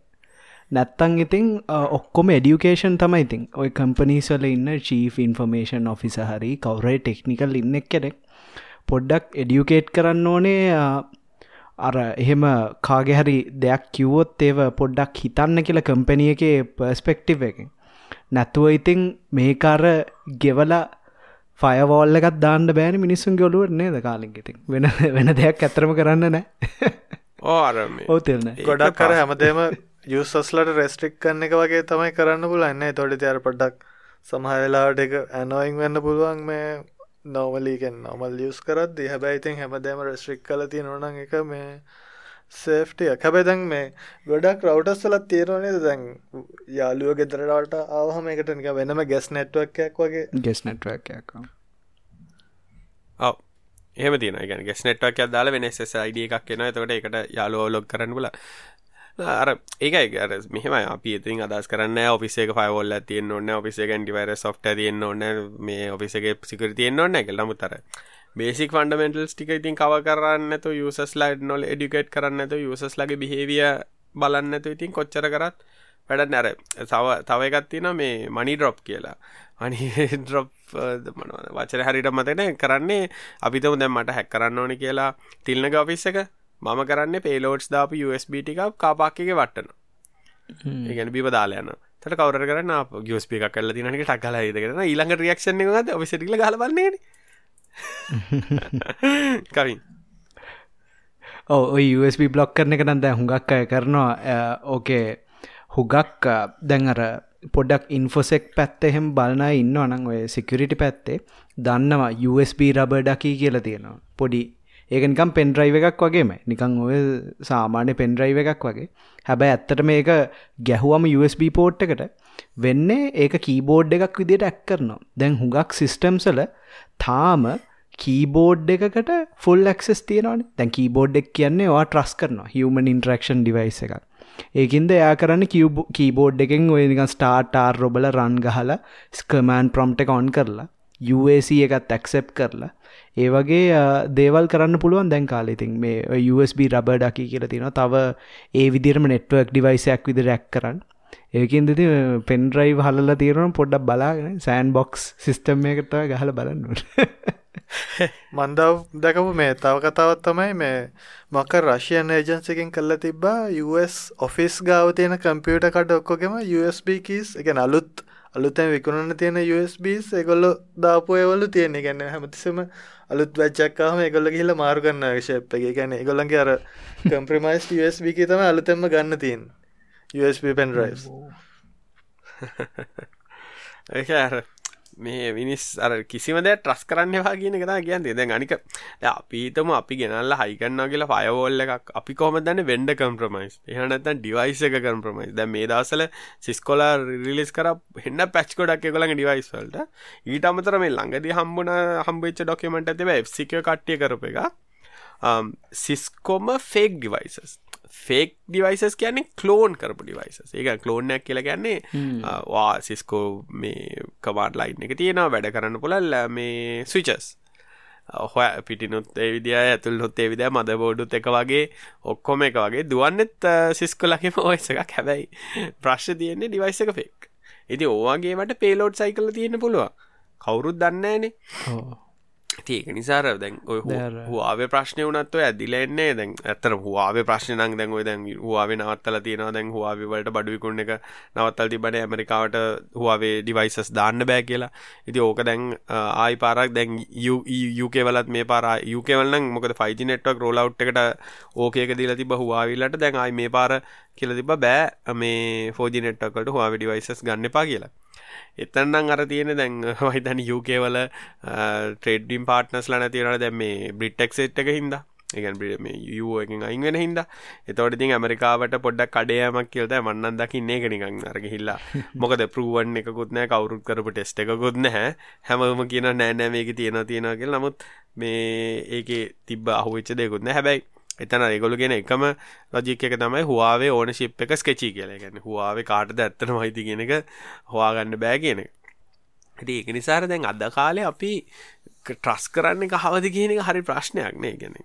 නැත්තං ඉතින් ඔක්කොම එඩියුකේෂන් තමයි ඉතින්. ඔය කම්පනීස්වල ඉන්න චීෆ ඉන්ෆර්මේෂන් ඔෆිස හරි කවුරයි ටෙක්නිකල් ඉන්න එක් කෙනෙක් පොඩ්ඩක් එඩියුකේට් කරන්න ඕනේ අර එහෙම කාගෙහරි දෙයක් කිව්වොත් ඒව පොඩ්ඩක් හිතන්න කියලා කම්පනිය එක පර්ස්පෙක්ටිව් එක නැතුව ඉතින් මේකාර ගෙවලා ෆයවෝල්ල එකත් දාන්න බෑන මිනිස්සුන් ගොලුවට නේද කාලින් ඉතින්. වෙන වෙන දෙයක් ඇතරම කරන්න නෑ. [laughs] ඕතිල්න ගොඩක් කර හැමදේම යුසස්ලට රෙස්ට්‍රික් කන්න එක වගේ තමයි කරන්න පුලන්න තොඩි තියර පඩ්ඩක් සමහවෙලාට එක ඇනෝයින් වෙන්න පුළුවන්. මේ නෝමලීකෙන් නොමල් ලියස් කරත් හැබැයිතින් හැමදේම රෙස්ට්‍රික් කල තිය නොන එක මේ සේෆ්ටිය හැබැයි දැන් මේ ගොඩක් රවටස්සලත් තේරනේ දැන් යාලුව ගෙදරට ආවහම එකට නික වෙනම ගැස් නැට්වක්යක් වගේ. ගෙස් නැට්වක්යක් ඔව එහම තින ගැ ගෙස් නෙට්වක් දාල වෙන සයිඩ එකක් කියෙන තකට එකට යාලුව ලොක් කරන්න බල අර ඒකයි ගර මෙහම අපි ඉතින් අදස් කරන්න ඔෆිසේ ෆයිවොල්ල තියෙන් ඔන්න ඔෆිසේ න්ටිවර සොෆ්ට තියෙන් ඔන්න මේ ඔෆිසගේ සිකර තියෙන් ඔන්න එක ලමුතර බේසික් ෆන්ඩමෙන්ටල්ස් ටික ඉතින් කව කරන්නතු යුසස්ලා නොල් එඩිකේට් කරන්නතු යුසස්ලගේ බිහේවිය බලන්නතු ඉතින් කොච්චර කරත් වැඩ නැර සව තව එකත්තින මේ මනි ඩ්‍රොප් කියලා. අනි ඩ්‍රොප් වචර හරිට මතන කරන්නේ අපිතම දැම් මට හැක් කරන්න ඕනි කියලා. තිල්න ගෆිස් එක මම කරන්න පේලෝඩ්ස් දාප USB ටික කාපාක්කගේ වට්ටන ඒගැන බිබ දාලයන තට කවර කරන ගියස්පි එකක් කල්ල තිනක ටක්කල හිදකෙන ඊළඟ රියක්ෂණ ගද ඔවිසිටිල ගලබන්නේ කවින්. ඕ USB බ්ලොක් කරන එක නම් දැ හුඟක් අය කරනවා. ඕකේ හුගක් දැන් අර පොඩක් ඉන්ෆොසෙක් පැත්ත එහෙම බලන ඉන්න අනං ඔය සිකරිටි පැත්තේ දන්නවා USB රබඩකී කියලා තියෙනවා. පොඩි ඒකනිකම් පෙන්ඩ්‍රයිව එකක් වගේම. නිකං ඔය සාමාන්‍ය පෙන්ඩ්‍රයිව එකක් වගේ. හැබැයි ඇත්තට මේක ගැහුවම USB පෝට් එකට වෙන්නේ ඒක කීබෝඩ් එකක් විදිට ඇක් කරනවා. දැන් හුඟක් සිිස්ටම්සල තාම කීබෝඩ් එකකට ෆුල් ක්ස් තියෙනවාන. තැන් කීබෝඩ් එක් කියන්නේ වා ට්‍රස් කරනවා. හමන් ඉන්ට්‍රක්ෂන් ඩිවයිස එකක්. ඒකින්ද එයා කරන්න කීබෝඩ් එකෙන් ඔය නිකන් ස්ටාර්ටාර් රොබල රන් ගහලා ස්කමෑන් ප්‍රම්ට එක ඔන් කරලා UAC එකත් ඇක්සෙප් කරලා ඒ වගේ දේවල් කරන්න පුළුවන් දැන් කාලෙතින් මේ USB රබ ඩකි කියල තින තව ඒ විදිරම නෙට්වක් ඩිවයිසයක් විදි රැක් කරන්න. ඒකින් දෙති පෙන්ඩ්‍රයි් හල්ල තීරන පොඩ්ඩක් බලාගෙන සෑන් බොක්ස් සිිස්ටම් එකතව ගහල බලන්නුට මන්දව දැකපු මේ තව කතාවත් තමයි මේ මක රශයන් ඒජන්සිකින් කල්ල තිබ්බා US ඔෆිස් ගාව තියෙන කම්පියට කට ඔක්කොගෙම USB කීස් එක අලුත් අලුතැන් විකුණන්න තියෙන USBස් එකොල්ලො දාපුයවලු තියෙන ගැන්න හැමතිසම අලුත් වැච්චක්කාම එකොල්ල කියල මාරු කරන්න ශප් එක. ගැන එකොල්ලගේ අර කම්ප්‍රමයිස් USB කී තම අලුතෙම ගන්න තියෙන් USB පෙන් රයිස් ඒක අර මේ විනිස් අර කිසිමද ට්‍රස් කරන්නවා කියන එකතා කියන්තේ දැන් අනික අපිතම අපි ගෙනල්ල හයිකන්න කියලා ෆයවෝල්ල එකක් අපි කොම දන්න? වෙන්ඩ කම්ප්‍රමයිස් එහනත්තන් ඩිවයිස එක කම්ප්‍රමයිස් දැ මේ දසල සිස්කොලා රිලිස් කර හෙන්න පැච්කොඩක් එකකොළඟ ඩිවයිස් වලට. ඊට අමතර මේ ළඟදි හම්බුණ හම්බච්ච ඩොකමට ඇතිව එ්සික කට්ටිය කරප එක. සිස්කොම ෆේක් ඩිවයිසස් ෆේක් ඩිවයිසස් කියන්නේ කලෝන් කරපු ඩිවයිසස් ඒක කලෝනයක් කියලා කියන්නේ වා සිස්කෝ මේ කවාඩ් ලයින් එක තියෙනවා වැඩ කරන්න පුළල් මේ ස්විචස් හොය පිටිනුත් ඒ විදිිය ඇතුල් නොත් ඒ විදිය මද බෝඩුත් එක වගේ ඔක්කොම එක වගේ. දුවන්නෙත් සිස්කොලකිම ඔයස එකක්. හැබැයි ප්‍රශ්්‍ය තියෙන්නේ ඩිවයිස එක ෆෙක් ඉති ඕවාගේමට පේලෝඩ් සයිකල තියෙන පුළුව කවුරුත් දන්නෑනේ ඒක නිසාර දැන් ඔය හවාේ ප්‍රශ්නය වනත්ව ඇදිලෙන්නේ දැන්. ඇතර හවාේ ප්‍රශ්නයක් දැන් ඔය දැන් හවාේ නවත්තල තියෙන දැන් හවාවිවලට බඩුවිකුණ එක නවත්තල් තිබට ඇමරිකාවට හවාවේ ඩිවයිසස් දාන්න බෑ කියලා. ඉති ඕක දැන් ආයි පාරක් දැන් යුකේවලත් මේ පාර යුකේවලන්න මොකද ෆයිජි නෙට්වක් රෝලව් එකට ඕකේක දිල තිබ හවාවිල්ලට දැන් අයි මේ පාර කියල තිබ බෑ. මේ ෆෝජි නෙට්ටකට හවාවි ඩිවයිසස් ගන්න පා කියලා එතන්නම් අර තියෙන දැන් වහිතන යුකේවල ට්‍රේඩ්ඩිම් පාට්නස් ලන තියෙනට දැම් මේ බ්‍රිට්ටක් සෙට් එක හින්දා. එකන් මේ යුව එකින් අයින් වෙන හින්දා. එතවට ඉතින් ඇමරිකාවට පොඩ්ඩක් කඩයමක් කියලද මන්නන් දකින්න එක නිකං අරග හිල්ලා [laughs] මොකද පරුවන් එකකුත් නෑ කවරුත් කරපු ටෙස්ට එකකුත් නැහැ. හැමම කියන නෑනෑ මේක තියෙන තියෙනකල් නමුත් මේ ඒක තිබ අහුවෙච්ච දෙකුත්න හැබැයි එතන ඒගොලු ගෙන එකම ලජික එක තමයි හවාවේ ඕන ශිප් එක ස්කෙචි කියලා. ගැන හවාවේ කාටද ඇත්තන මහිති කියෙන එක හවාගන්න බෑ කියන එක. ඒක නිසාර දැන් අද කාලේ අපි ට්‍රස් කරන්න කහවද කියන හරි ප්‍රශ්නයක් නේ. ගැන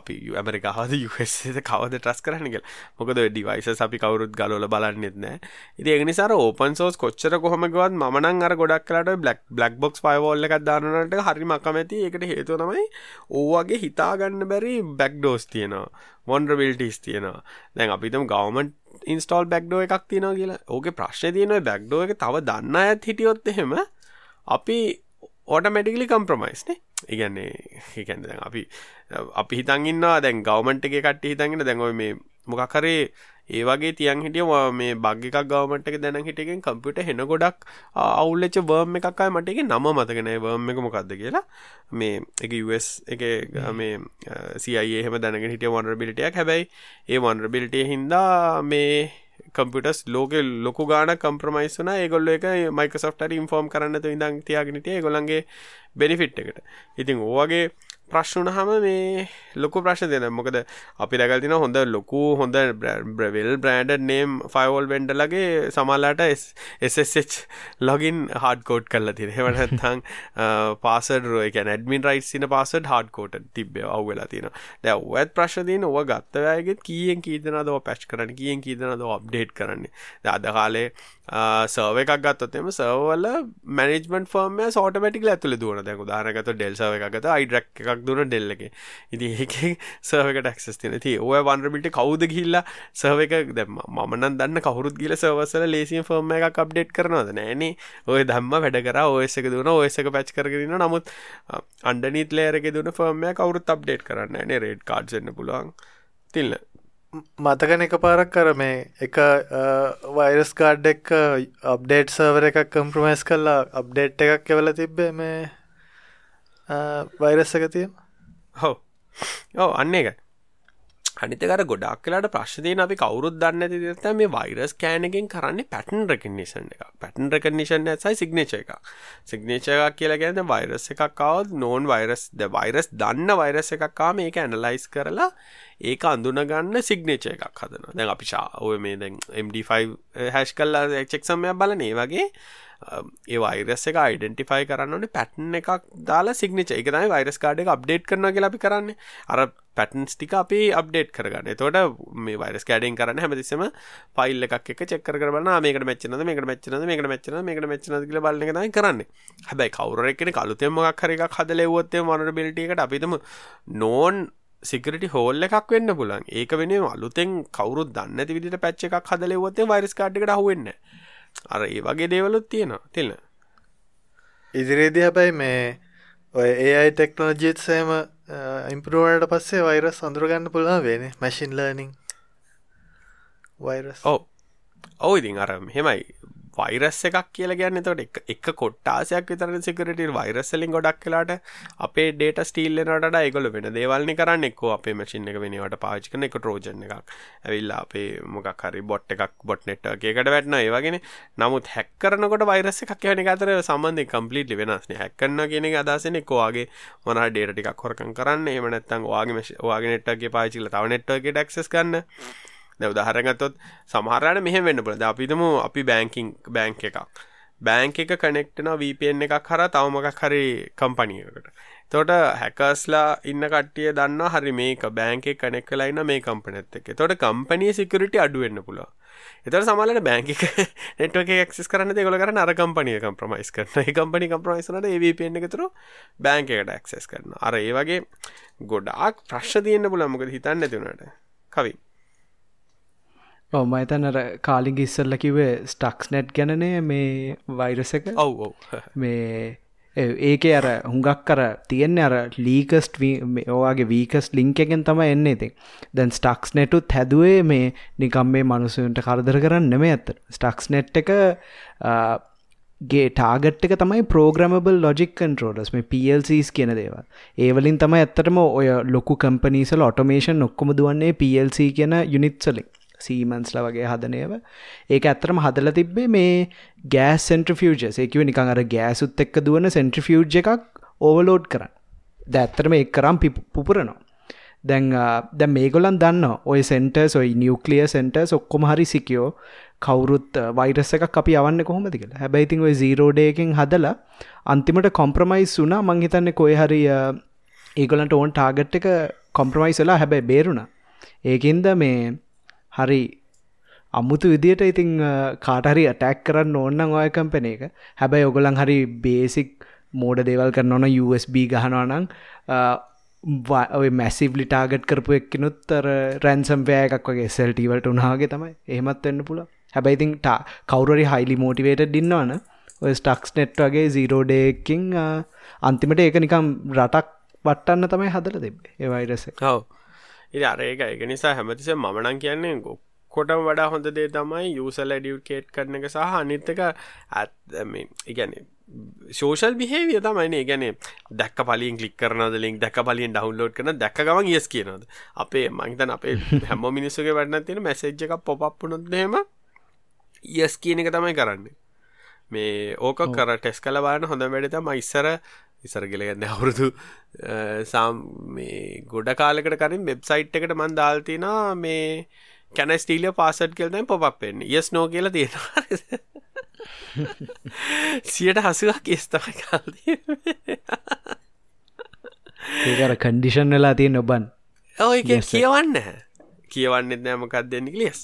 අපි ඇමරිකාහද යුසද කවද ට්‍රස් කරන්න කියල. මොකද ඩිවයිස අපි කවරුත් ගලොල බලන්නෙත් නෑ. ඉති ඒ නිසාර ඕපන් සෝස් කොච්චර කොහමගවත් මනන් අර ගොඩක් කලට බ්ලක් බ්ලක් බොක්ස් පයවෝල්ල එකක් දානට හරි මකමැති එකට හේතු තමයි ඕවගේ හිතාගන්න බැරි බැක් ඩෝස් තියෙනවා. මොන්ඩ්‍රබිල්ටිස් තියෙනවා. දැන් අපිතම ගවමන් ඉන්ස්ටෝල් බැක්්ඩෝ එකක් තියෙනවා කියලා. ඕක ප්‍රශ්න තියෙනවා බැක්්ඩෝ එක තව දන්න ඇත් හිටියොත් එහෙම අපි ඕටමැටිකලි කම්ප්‍රමයිස්නේ ඉගන්නේ හිකැන දැන් අපි අපි හිතන්ගන්නවා දැන් ගවමන්ට එක කට්ටි හිතන්ගෙන දැන්ව මේ මොකක්කරේ ඒ වගේ තියන් හිටිය මේ බග්ගක් ගවමට එක දැන හිටගෙන් කම්පිට හෙන ගොඩක් අවුල්ලච වර්ම එකක්යි මට එක නම මතගෙන වර්ම එක මොකක්ද කියලා. මේ එක US එක මේ සිය එහෙම දැනගෙන හිටිය වන්රබිලිටියක් හැබැයි ඒ වන්රබිලිටිය හින්දා මේ කම්පිටස් ලෝක ලොකු ගාන කම්ප්‍රමයිස් වන ඒගොල්ල එක මයිකසොෆ්ට ඉන්ෆෝර්ම් කරන්න ඉඳං තියාගෙනටිය ගොලන්ගේ බෙනිෆිට් එකට. ඉතින් ඕවගේ ප්‍රශ්න හම මේ ලොකු ප්‍රශ්න දෙන මොකද අපි රැගල්තින හොඳ ලොකු හොඳ බ්‍රවෙල් බ්‍රන්ඩ නේම් ෆයිවෝල් වෙන්ඩලගේ සමල්ලාට SSH ලොගින් හඩකෝඩ් කල්ල තින හෙවනත්තං පාසඩ රුව ඇඩමින් රයිස් සින පාසඩ හඩකෝට තිබ්බ අවවෙලා තින දැ ඔවත් ප්‍රශ්දීන ඔව ගත්තවයගෙත් කියෙන් කීතනද පැච් කරන කියෙන් කීතනද අප්ඩේට් කරන්නේ. අද කාලේ සර්ව එකක් ගත්තොත්තෙම සර්වල මැනිජමන් ෆර්ම සෝටමටික ඇතුල දුවන දැක දානගත ඩෙල්සව එකගත අයිඩරක් එකක් එකක් දුන ඩෙල්ල එක. ඉති ඒක සර්වකට ක්ස් තින ති ඔය වන්රබිට කවුද ගිල්ලා සර්ව එක දැම මන දන්න කවුරුත් ගිල සවසල ලේසින් ෆර්ම එක අප්ඩේට් කරනවද නෑනේ ඔය දම්ම වැඩ කර ඔයසක දුන ඔයසක පැච් කරගෙන නමුත් අන්ඩනීත් ලේරක දුන ෆර්මය කවුරුත් අප්ඩේට් කරන්න නේ. රේඩ් කාඩ්සන්න පුළුවන්. තිල්ල මතකන එක පාරක් කර මේ එක වයිරස් කාඩ් එක් අප්ඩේට් සවර එකක් කම්ප්‍රමයිස් කල්ලා අප්ඩේට් එකක් එවල තිබ්බේ මේ වෛරස් එක තියම හෝ ඕ අන්න එකයි අනිතකර ගොඩක් කලාට ප්‍රශ්තියන අපි කවුරුත් දන්න ඇති ත මේ වෛරස් කෑනකින් කරන්න පැටන් රකනිෂන් එක පැටන් රකනිෂන් ඇසයි සිගනේච එක සිගනේච එකක් කියලා ගැන වෛරස් එකක් කවත් නෝන් වෛරස් ද වෛරස් දන්න වෛරස් එකක්කා මේක ඇනලයිස් කරලා ඒක අඳුන ගන්න සිගනේච එකක් හදන දැන් අපි ශා ඔය මේ දැන් MD5 හැෂ් කල්ලා එක්ෂක්සමයක් බලනේ වගේ ඒ වයිරස් එක අයිඩෙන්ටිෆයි කරන්නට පැටන් එකක් දාලා සිගනිච එක තමයි වයිරස් කාඩ එක අප්ඩේට් කරන කියලා අපි කරන්න. අර පැටන්ස් ටික අපි අප්ඩේට් කරගන්න. තොට මේ වයිරස් කෑඩෙන් කරන්න හැමතිස්සම පයිල් එකක් එක චෙක්කර කරන මේකට මෙච්චනද මේකට මෙච්චනද මේකට මෙච්චන මේකට මෙච්චන කියල බලන්න එකයි කරන්න. හැබැයි කවර එකන කලුතෙම මොක් හර එකක් හදල එවොත්තේ මනට බිලිටියකට අපිතම නෝන් සිකරට හෝල් එකක් වෙන්න පුලන් ඒක වෙන අලුතෙන් කවරු දන්න විදිට පැච්ච එකක් හදලෙවොත්තේ වයිරස් කාඩ්කට හුවෙන්න අර ඒ වගේ දේවලුත් තියෙනවා තිල්න ඉදිරිේදී හැබැයි මේ ඔය ඒයි ටෙක්නෝජීත් සෑම ඉම්පරුවනට පස්සේ වෛරස් අඳුරගන්න පුළුවන් වෙන. මැසින් ලර්නිං වෛරස් ඔව. ඔව ඉතින් අර හෙමයි වෛරස් එකක් කියල ගැන්න තොට එක කොට්ටාසයක් විතර සිකරට වෛරස්සලින් ගොඩක් කලාට අපේ ඩේට ස්ටීල්ලනට ඒගොල වෙන දේවල්නි කරන්න. එක්කෝ අපේ මචින්න එක වෙනවට පාචිකන එක ටරෝජන එකක්. ඇවිල්ලා අපේ මොකක් හරි බොට් එකක් බොට් නෙට් එකකට වැටන ඒවගෙන නමුත් හැක්කරනකොට වෛරස එකක් යන අතර සම්බන්ධ කම්පලිට් වෙනස්න හැක්කන්න කියන අදසන එක්වාගේ මොන ඩේටිකක් හොරකන් කරන්න. එමනත්තන් වාගේ වාගේ නෙට්ගේ පාචිල තව නෙට්ගේ ක්සස් කන්න දැ උදාහරගත්තොත් සමහරට මෙහ වෙන්න පුළ අපිතම අපි බෑංකින් බෑංක එකක්. බෑංක එක කනෙක්ටන වපෙන් එකක් හර තවමකක් හරි කම්පනියකට තොට හැකස්ලා ඉන්න කට්ටිය දන්න හරි මේක බෑංක කනෙක් කලයින්න මේ කම්පනත් එක තොට කම්පනිය සිකරට අඩුවෙන්න්න පුලා එතට සමලට බෑංකික නෙටක ක්ස් කරන දෙගොල කර අර කම්පනිය කම්ප්‍රමයිස් කරන කම්පනි කම්ප්‍රමයිස්නට ඒවපෙන් එකතුර බෑංකකට ඇක්සස් කරන අර ඒ වගේ ගොඩාක් ප්‍රශ් තියන්න පුල මොකද හිතන්න ඇතිවුණට කවී. මයිතනර කාලිග ඉස්සල්ල කිවේ ස්ටක්ස් නැට් ගැනනය මේ වෛරස එක. ඔව් [laughs] මේ ඒක අර හුඟක් කර තියෙන්නේ අර ලීකස්ට ඕගේ වීකස් ලිංක එකෙන් තම එන්න ඉතින්. දැන් ස්ටක්ස් නැටුත් හැදුවේ මේ නිකම් මේ මනුසුන්ට කරදර කරන්න නෙම ඇත්ත. ස්ටක්ස් නෙට් එක ගේ ටාගට් එක තමයි ප්‍රෝග්‍රමබල් ලොජික් කන්ටරෝලස් මේ PLCස් කියන දේව ඒවලින් තමයි ඇත්තටම ඔය ලොකු කම්පනීසල ඔටෝමේෂන් ඔක්කොම දුවන්නේ PLC කියන යුනිත්සලින් සීමන්ස්ල වගේ හදනයව ඒක ඇත්තරම හදල තිබ්බේ මේ ගෑස් සෙන්ට්‍රෆියජස් ඒකිව නිකං අර ගෑසුත් එක්ක දුවන සෙන්ට්‍රෆියජ් එකක් ඕවලෝඩ් කරන්න. ද ඇත්තරම එක් කරම් පුපුරනවා. දැන් දැ මේගොලන් දන්න ඔය සෙන්ටර්ස් ඔයි නිියවක්ලිය සෙන්ටර්ස් ඔක්කොම හරි සිකියෝ කවුරුත් වයිරස එකක් අපි යවන්න කොහොමති කියලා. හැබැයිතින් ඔය සීරෝඩයකින් හදලා අන්තිමට කොම්ප්‍රමයිස් වුනා මංහිතන්න කොය හරි ඒගොලන්ට ඕන් ටාගට් එක කොම්ප්‍රමයිස් වෙලා හැබැයි බේරුණ. ඒකින්ද මේ හරි අමුතු විදියට ඉතිං කාටහරි අටැක් කරන්න ඕන්නන් ඔය කම්පන එක. හැබැයි ඔගොලන් හරි බේසික් මෝඩ දේවල් කරන්න ඕන USB ගහනවනං ඔය මැසිවලි ටාගට් කරපු එක්කනුත් රැන්සම්පෑ එකක් වගේ සෙල්ටීවලට උනාගේ තමයි. එහෙමත් වෙන්න පුළ හැබැයිතින් ටා කවුරරි හයිලි මෝටිවේට දින්නවන ඔය ස්ටක්ස් නෙට් වගේ සීරෝඩයකින් අන්තිමට ඒක නිකම් රටක් වටන්න තමයි හදල දෙබේ ඒවයිරස කව් ඉ අරඒක එක නිසා හැමතිස මනන් කියන්නේ කොටම් වඩා හොඳ දේ තමයි යුසල් ඩියුකේට් කරන එක සහ අනිත්තක ඇත්ම ඉගැන ශෝෂල් බිහේවිය තමයින ගැන දැක් පලින් කලික් කරනද ලින් දැක පලින් ඩවන්ලෝඩ් කරන දැක ගමන් යස් කියනද අපේ මංතන් අපේ හැම මිනිස්සුගේ වැඩන තියෙන මැසේජ් එක පොප්පුනොත්හෙම යස් කියන එක තමයි කරන්න. මේ ඕක කර ටෙස් කල බාන හොඳ වැඩත මයිස්සර ඉසරගෙලගන්න අවුරුදු සාම් මේ ගොඩ කාලකට කරින් වෙබ්සයිට් එකට මන් දාල්තිනා මේ කැන ස්ටීලිය පාසට් කෙල්තයි පොප්පෙන් යස් නෝ කියලා තියෙනවා. සියට හසුවක් කෙස්තම කාල්දී ඒකර කන්ඩිෂන් වෙලා තිය නොබන් ඔය කියවන්න කියවන්නෙත් නෑමකක් දෙන්න ලියස්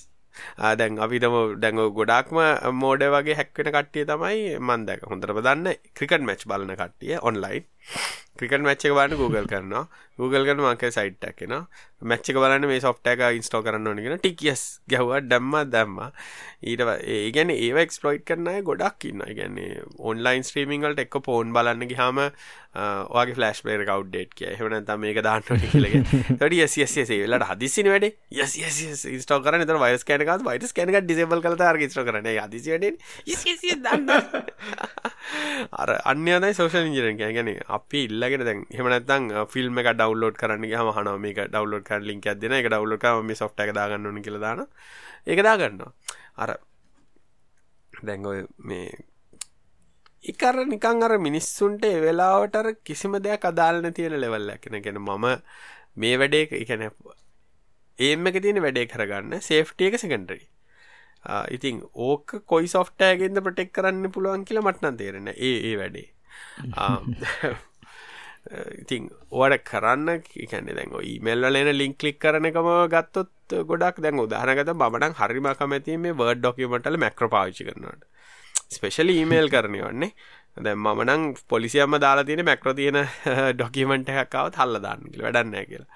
දැන් අපිටම දැඟ ගොඩක්ම මෝඩ වගේ හැක්වෙන කට්ටිය තමයි මන්දක හොඳරම දන්න. ක්‍රිකට් මැච් බලන කට්ටිය ඔන්ලයින් ක්‍රිකට මච්ච එක බන්න Google කරනවා. Google කරන මක සයිට් එකෙන මච්චක බලන්න මේ සොෆ්ට එක ඉන්ස්ටෝ කරන්න ඕනගෙන ටිකියස් ගැහවා දැම්ම දැම්ම. ඊට ඒ ගැන ඒ එක්ස්පලොයිට් කරනය ගොඩක් ඉන්න ගැන්නේ ඔන්ලයින් ස්ත්‍රීමිංගලට එක්ක පෝන් බලන්න ගහම වගේ ෆලස්් පේර කව්ඩේට් කිය. හෙවනත මේක දාන්නට කියලගේ තොඩ යසිසේ වෙලට හදිසින වැඩ. යස් ස්ටෝ කරන තර වයිස් කෑනකත් වයිට කැනක ඩිසබල් කල ර්ගස්ට කරන හදිසිට දන්න අර අන්‍යදයි සෝෂල් ඉජරෙන් ගැන අපි ඉල්ලගෙන දැන් හෙමනත්තං ෆිල්ම් එක ඩවලෝඩ් කරන්න හම හන මේක ඩවලෝඩ් කර ලින්ක් ඇදෙන එක ඩවලෝඩ් මේ සොෆ්ට එක දාගන්න ඕන කියලදාන ඒක දාගන්නවා. අර දැන්ගොය මේ එකර නිකං අර මිනිස්සුන්ට වෙලාවටර කිසිම දෙයක් අදාලන තියෙන ලෙවල්ල කෙන ගැන මම මේ වැඩේ එකන ඒම එක තියෙන වැඩේ කරගන්න සේෆ්ටිය එක සකන්ඩරි ඉතින් ඕක කොයි සොෆ්ටෑගෙන්ද ප්‍රටෙක් කරන්න පුළුවන් කියලා මට්නන් තේරෙන ඒ ඒ වැඩේ. [laughs] ඉතින් ඕට කරන්න කැනෙ දැන් ඊමල්ලන ලින්ක් ලික් කරන එකම ගත්තොත් ගොඩක් දැන් උදාහනගත බමනක් හරිම කමැති මේ වර්ඩ් ඩොකිමටල මැක්‍ර පාවිචි කරනට ස්පෙශල ඊමේල් කරනය වන්නේ. දැ මනං පොලිසියම්ම දාලා තියෙන [laughs] මැක්‍ර තියෙන ඩොකිමෙන්ට් එකක්කාවත් හල්ල දාන්නකිල වැඩන්න කියලා.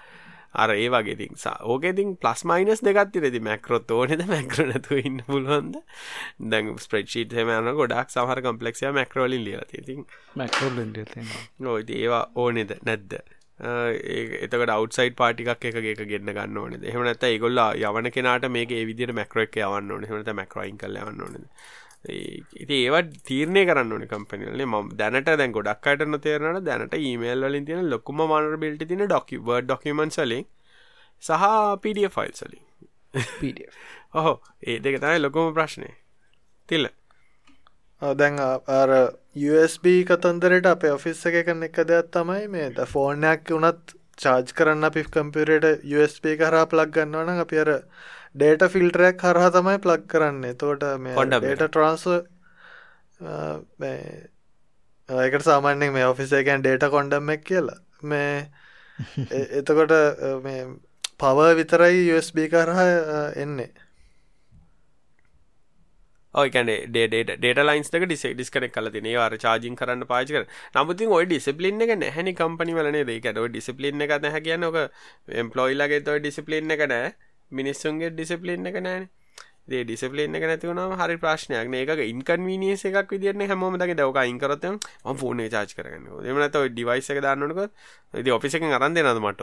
අර ඒ වගේ තින් ඕකෙතින් පලස් මයිනස් දෙගත්ති රෙදි මැක්‍රොත් ඕනෙද මැක්‍රනතු ඉන්න පුළුවන්ද? දැන් ස්ප්‍රේඩ්ෂීට් හෙමයන ගොඩක් සහර කම්පලෙක්ෂය මැක්‍රෝලින් ලියලා තිතින් නොයිති ඒවා ඕනෙද? නැද්ද? එතකට අවටසයිට පාටික් එක එක ගෙන්න්න ගන්න ඕනෙ එහමනත ඒගොල්ල යවන කෙනට මේ විදිර මැක්‍රෝ එක යවන්න ඕන. හමත මැක්‍රයින් කල යවන්න ඕනෙද ඉති ඒවත් තීරණය කරන්න ඕනි කම්පනිලේ ම දැනට දැන් ගොඩක් අයට නොතේරනට දැනට ඊමේල් වලින් තියෙන ලොකුම මනර බිල්ට තින ඩොකි වර්ඩ් ඩොකමන් සලින් සහ පඩිය ෆයිල් සලින් ඔහෝ ඒ දෙක තමයි ලොකුම ප්‍රශ්නය තිල්ල. දැන් අර USB කතන්දරට අප ඔෆිස් එක කන්න එක දෙයක් තමයි මේ ද ෆෝර්නයක් වනත් චාර්ජ් කරන්න අපි කම්පියරට USB කරා ප්ලක් ගන්නවන අපි අර ඩේට ෆිල්ටරයක් කරහ තමයි ප්ලක් කරන්නේ. තෝට මේ ඩේට ට්‍රන්ස් ඒකට සාමාන්‍යෙන් මේ ඔෆිස එකන් ඩේට කොන්ඩම් එක් කියලා. මේ [laughs] එතකොට මේ පව විතරයි USB කරහ එන්නේ. ඩේට ලයින්ස් ඩිස ඩිස්කනෙක් කල තින වාර චාජින් කරන්න පාචක නමුතින් ඔය ඩිසිපලින් එක නැහැනි කම්පනි වලනේ දෙකට ඩිසිපලින් එක නැහ කියන්නක එම්පලොයිලගේ තොයි ඩිසිපලින් එක නෑ මිනිස්සුන්ගේ ඩිසිපලින් එක නෑන ඒ ඩිසිපලින් එක නැතිවුණම හරි ප්‍රශ්නයක් ඒක ඉන්කන්වීනියස එකක් විදිරන හැමෝම දක දවක ඉන්කරත ම ෆෝනේ චාච් කරන්න එමනත ඩිවයිස එක දන්නනක ද ඔෆිස එක අරන් දෙනද මට?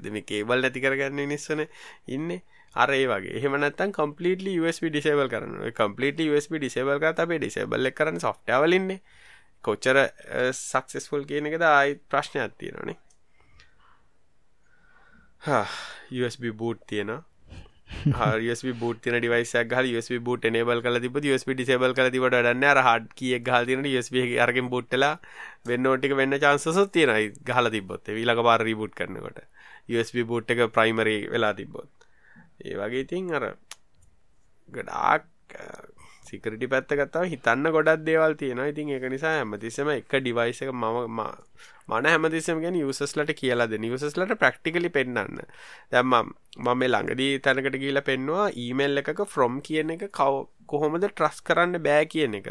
දෙම කේබල් නැති කරගන්න නිස්සන ඉන්න. අරේ වගේ. එහෙමනත්තන් කම්පලිටලි USB ඩිසේබල් කරන කම්පලිට USB ඩිසේබල් කර අපේ ඩිසේබල් කරන සොෆ්ටවලින්නේ කොච්චර සක්සෙස්ෆුල් කියන එකද ආයි ප්‍රශ්නයක් තියෙනනේ USB බූට් තියෙන USB බූට තින ඩිවයිසක් හල් USB බූට නේබල් කල තිබ USB ඩිසේබල් කල තිබට ඩන්න අර හඩ් කියක් ගහල් තින USB අරගෙන් බුට්ටලා වෙන්න ෝටික වෙන්න චාන්සසොත් තියෙනයි ගහල තිබොත් විලක පාර රීබුට් කරනකොට. USB බූට් එක ප්‍රයිමරි වෙලා තිබොත් ඒ වගේ ඉතින් අර ගඩාක් සිකරටි පැත්ත ගත්තාව හිතන්න ගොඩක් දේවල් තියෙනවා. ඉතින් ඒක නිසා හැමතිස්සම එක ඩිවයිස එක මම මන හැමතිස්සම ගැන යුසස්ලට කියලා දෙන යුසස්ලට ප්‍රක්ටිකලි පෙන්න්න දැම්ම මම මේ ළඟදී තැනකට කියලා පෙන්වා ඊමේල් එකක ෆ්‍රොම් කියන එක කව කොහොමද ට්‍රස් කරන්න බෑ කියන එක.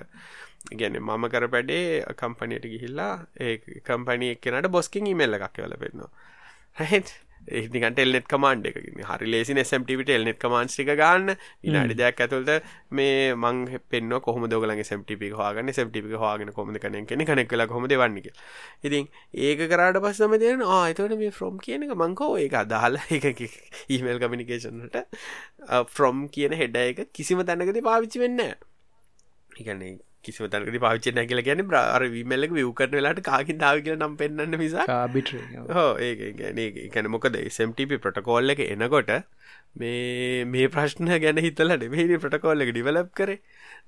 ගැන මම කර පැඩේ කම්පනයට ගිහිල්ලා ඒ කම්පනය එක්කනට බොස්කින් ඊමේල්ල එකක් කියල පෙන්නවා. හැත් ඒනිකට එල්නෙත් කමාන්ඩ් එක හරි ලේසි සම්ටිවිට එල්නෙත් කමාන්ස් ටික ගන්න. ඉනාඩි දෙයක් ඇතුළට මේ මං පෙන්න කොහම දෝගලගේ සම්ටිපි හවාගන්න සම්ටිපි හවාගෙන කොමද කනෙ කෙනෙ කනෙක් කලා කොම දෙවන්නක ඉතින් ඒක කරාට පස්සම දෙන ආතවට මේ ෆ්‍රොම් කියන එක මංකෝ ඒක අදාහල එක ඊමල් කමිනිකේෂන්ට ෆ්‍රොම් කියන හෙඩ එක කිසිම තැනකති පාවිච්චි වෙන්න එකන්නේ කිසිම තැනකති පාවිච්ච නැ කියල ගැන බ්‍රාර විමල්ලක විවකරන වෙලාට කාකින් දාව කියල නම් පෙන්න්න නිසා බිට හෝ ඒ ගැන මොකද? සම්ටප ප්‍රටකෝල්ල එක එනකොට මේ මේ ප්‍රශ්න ගැන හිතලට මෙහි ප්‍රටකෝල්ල එක ඩිවලප් කරේ.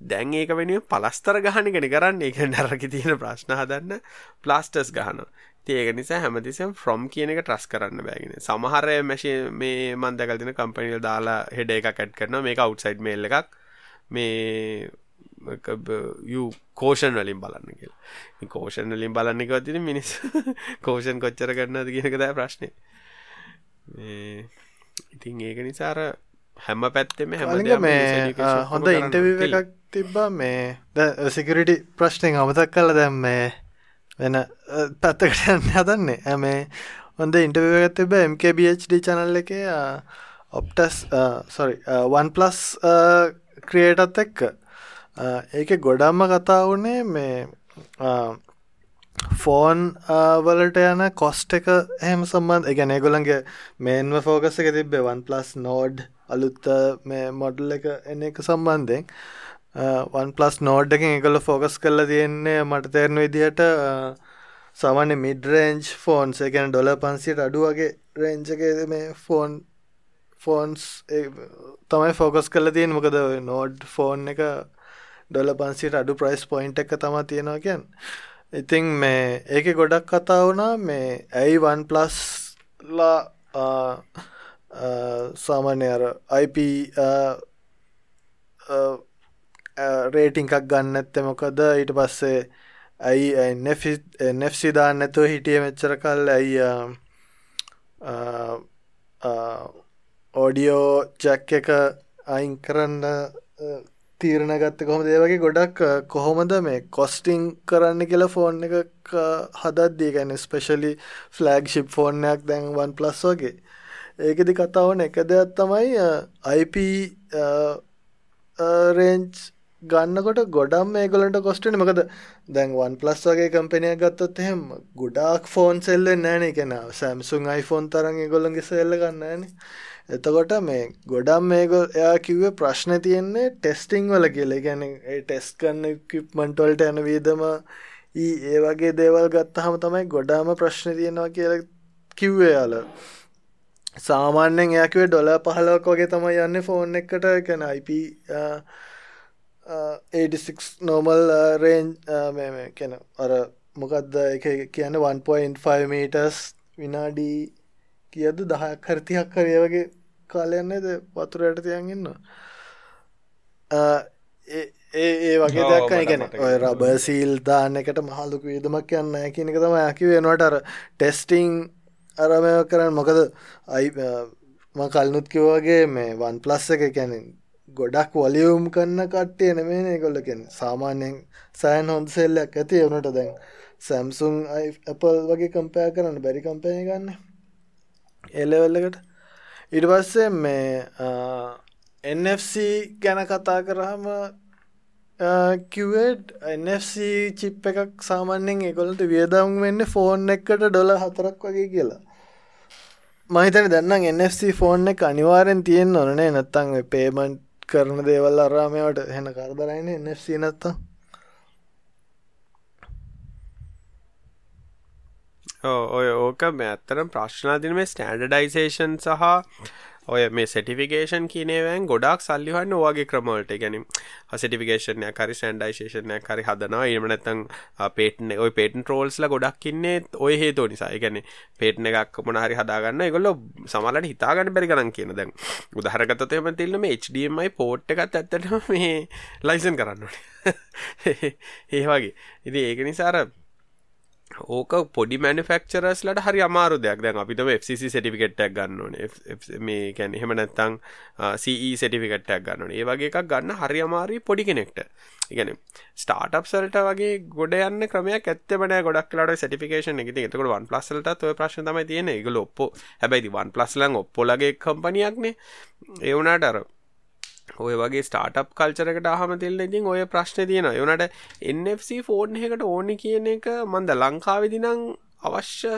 දැන් ඒක වෙන පලස්තර ගහනගෙන කරන්න එක නරකි තියෙන ප්‍රශ්න හදන්න ප්ලාස්ටස් ගහන ඒක නිසා හැමතිසම් ෆ්‍රොම් කියන එක ට්‍රස් කරන්න බෑගෙන සමහරය මැශි මේ මන්දකල්තින කම්පනිල් දාලා හෙඩ එක කැට් කරන මේක අවට්සයිඩ් මේල් එකක්. මේ කෝෂන් වලින් බලන්න කියල. කෝෂන් වලින් බලන්න [laughs] එක තින මිනිස් කෝෂන් කොච්චර කරන්නද කියනක දෑ ප්‍රශ්නය ඉතින් ඒක නිසාර හැම පැත්තෙම හැම හොඳ ඉන්ටව එකක් තිබ්බා මේ ද සිකරිටි ප්‍රශ්නයෙන් අමතක් කල දැම් මේ වෙන පැත්තකට යන්න හදන්නේ. ඇමේ හොඳ ඉන්ටවගත් තිබ MKBHD චනල් එක ඔප්ටස් සොරි වන් පලස් ක්‍රියටත් එක්ක ඒක ගොඩම්ම කතා වුණේ මේ ෆෝන් වලට යන කොස්ට එක එහෙම සම්බන්ධ ගැන ගොලන්ගේ මේන්ව ෆෝකස එක තිබේ වන් පලස් නෝඩ් අලුත්ත මේ මොඩල් එක එන එක සම්බන්ධයෙන්. වන් පලස් නෝඩ් එකින් එකගොල ෆෝකස් කරල තියෙන්නේ මට තේරණ විදිහට සාමාන්‍ය මිඩරේන්ජ් ෆෝන්ස් එකැන ඩොල පන්සිට අඩු වගේ රේංජක මේ ෆෝන් ෆෝන්ස් තමයි ෆෝකස් කල තියෙන මොකද නෝඩ් ෆෝන් එක ඩොල පන්සිට අඩු ප්‍රයිස් පොයින්් එක තම තියෙනවා කියන් ඉතිං මේ ඒක ගොඩක් කතා වුණා මේ ඇයි වන් ප්ලස්ලා සාමාන්‍ය අර IP රේටිංකක් ගන්න ඇත්ත මොකද? ඊට පස්සේ ඇයි නෙෆ්සි දාන්න නැතුව හිටිය මෙච්චර කල්? ඇයි ඕඩියෝ ජැක් එක අයින් කරන්න තීරණ ගත්ත කොහොම දේවගේ ගොඩක් කොහොමද මේ කොස්ටිං කරන්න කියලා ෆෝන් එක හදද්දී ගැන ස්පෙශලි ෆ්ලෑග් ශිප් ෆෝර්නයක් දැන් වන් ප්ලස් වගේ. ඒකෙදි කතාවන එක දෙයක් තමයි IP රේන්ච් ගන්නකොට ගොඩම් ඒගොලට කොස්ටන මකද දැන් වන් ප්ලස් වගේ කම්පනය ගත්තොත් එහෙම ගොඩාක් ෆෝන් සෙල්ලෙන් නෑන කෙන සැම්සුන් iPhoneෆෝන් තරන් ගොල්ලන්ගේ සෙල්ල ගන්නන එතකොට මේ ගොඩම් මේක එයා කිව්වේ ප්‍රශ්න තියෙන්නේ ටෙස්ටිං වල කියලා. ගැන ටෙස් කන්න කිප්මන්ටවල්ට යන වීදම ඒ ඒ වගේ දේවල් ගත්තහම තමයි ගොඩාම ප්‍රශ්න තියෙනවා කියල කිව්වේ යාල සාමාන්‍යෙන් එයකිවේ ඩොල පහලක් වගේ තමයි යන්න ෆෝන් එකට. කැන IP 86 නෝමල් රේන්් කැන අර මොකක්ද එක කියන්න 1.5 මීටස් විනාඩී කියද දහයක් හරිතියක් කරය වගේ කාලයන්නේද වතුරයට තියන් ඉන්න. ඒ ඒ වගේ දෙයක් ගැන ඔය රබසීල් දාන්න එකට මහල්ලුක විදමක් යන්න කියනක තම ඇකි වෙනවට අර ටෙස්ටිං අරමය කරන්න. මොකද අයි කල්නුත් කිව්වගේ මේ වන් ප්ලස් එක කැනින් ගොඩක් වලියුම් කන්න කට්ටේ නෙමේ කොල්ලකෙන් සාමාන්‍යයෙන් සෑන් හොඳ සෙල්ලක් ඇති. එවනට දැන් සැම්සුන් අපල් වගේ කම්පෑ කරන්න බැරි කම්පය ගන්න එලවෙල්ලකට ඉට පස්සේ මේ NFC ගැන කතා කරහම කිව්වේඩ් NFC චිප් එකක් සාමාන්‍යෙන් එකොලට වියදම් වෙන්න ෆෝන් එකට ඩොල හතරක් වගේ කියලා. මහිතන දන්න NFC ෆෝන් එක අනිවාරෙන් තියෙන් ඕනේ නැත්තං පේමන්ට් කරන දේවල් අරාමයට හෙන කරදරයින NFC නැත්තා ඔය ඕක ඇත්තරම් ප්‍රශ්නාදින මේ ස්ටන්ඩඩයිසේෂන් සහ ඔය මේ සටිෆිකේෂන් කියනවන් ගොඩක් සල්ලිහන්න ඕගේ ක්‍රමවලට ගැනම් සටිෆිකේෂනය කරි සන්ඩයිශේෂනය කරි හදනවා. එමනැතං පේටන ඔය පේටන් ට්‍රෝල්ස්ල ගොඩක් ඉන්නේ ඔය හේතු නිසා. ගැන පේටන එකක් මොනහරි හදාගන්න ගොල්ල සමලට හිතාගන්න බැරි ගන්න කියන දැන්. උදහරගතතයම තිල්ලම HDMI පෝට් එකත් ඇත්තට මේ ලයිසන් කරන්නට [laughs] ඒ වගේ. ඉති ඒක නිසාර ඕක පොඩි මනිෆක්චරස්ලට හරි අමාරු දෙයක්. දැන් අපිටම FCC සටිෆිකට්ටක් ගන්න ඕන. මේ කැන එහෙම නැත්තං CE සටිෆිකට්ටක් ගන්න ඒ වගේ එකක් ගන්න හරි අමාරී පොඩි කෙනෙක්ට. ඉගැන ස්ටාටප් සල්ට වගේ ගොඩ යන්න ක්‍රමයක් ඇත්තමන ගොඩක් ලට සටිෆිකේෂන් එක. එතකට වන් පලස්සලට ඔය ප්‍රශ්න තමයි තියෙන එක ඔප්පෝ හැබැයි වන් පලස්ලං ඔප්පොලගේ කම්පනියක්නේ ඒවුනාට අර ඔය වගේ ස්ටාටප් කල්චරකට හම තිල්ල ඉතින් ඔය ප්‍රශ්න තියෙන යනට NFC ෆෝර්න් එකට ඕනි කියන එක මන්ද ලංකාවෙදිනං අවශ්‍ය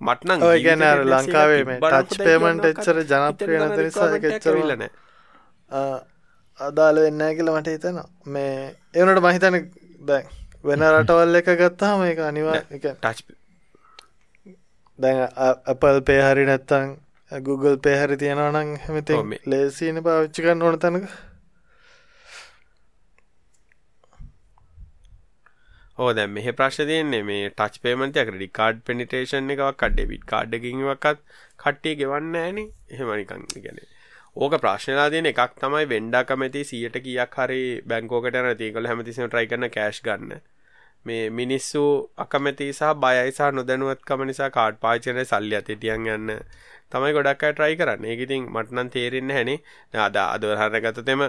මටන ගැන ලංකාවේ ටච් පේමන්ට එච්චර ජනප්‍රිය නැත නිසා එච්චරලන අදාල වෙන්න කියල මට හිතන මේ එවනට මහිතන දැ වෙන රටවල් එක ගත්තාම එක අනිවා ටච් දැන් අපල් පේහරි නැත්තං Google පේහරි තියෙනවා නං හැමති ලේසින පාවිච්චිකන්න ඕන තැනක. ඕ දැ මෙහ ප්‍රශ් තියන්නේ මේ ටච් පේමන්තයක් රිකාඩ් පෙනිටේෂන් එකක් ඩෙවිට් කාඩ් එකකිවක්ත් කට්ටිය ගෙවන්න ෑන. එහෙමනිකං ගැන ඕක ප්‍රශ්නලා තියන එකක් තමයි වෙන්ඩා කමති සියට කියක් හරි බැංකෝකට නතිකල හැමතිසිම ට්‍රයි කරන කෑශ් ගන්න. මේ මිනිස්සු අකමැති සහ බයයිසා නොදැනුවත්කම නිසා කාඩ් පාචනය සල්ලි අතටියන් යන්න තමයි ගොඩක් අය try කරන්නේ. ඒක ඉතින් මට නම් තේරෙන්නේ නැහනේ. අද අද හරගත්තොතෙම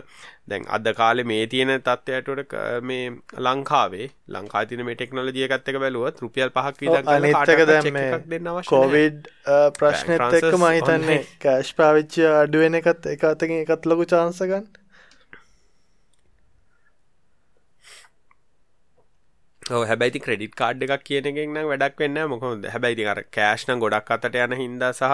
දැන් අද කාලේ මේ තියෙන තත්ත්වයට මේ ලංකාවේ ලංකාවේ තියෙන මේ ටෙක්නොලොජි එකත් එක බැලුවොත් රුපියල් 5ක් විතර අනිත් එක දැන් මේ කොවිඩ් ප්‍රශ්නෙත් එක්ක මම හිතන්නේ කෑෂ් පාවිච්චි අඩු වෙන එකත් එක අතකින් එකත් ලොකු chance ගන්න. හැබැයි ක්‍රඩිට කාඩ් එකක් කියන එකෙන් නම් වැඩක් වෙන්න මොකොද හැබැයි අර කෑෂ් නම් ගොඩක් අතට යන හින්දා සහ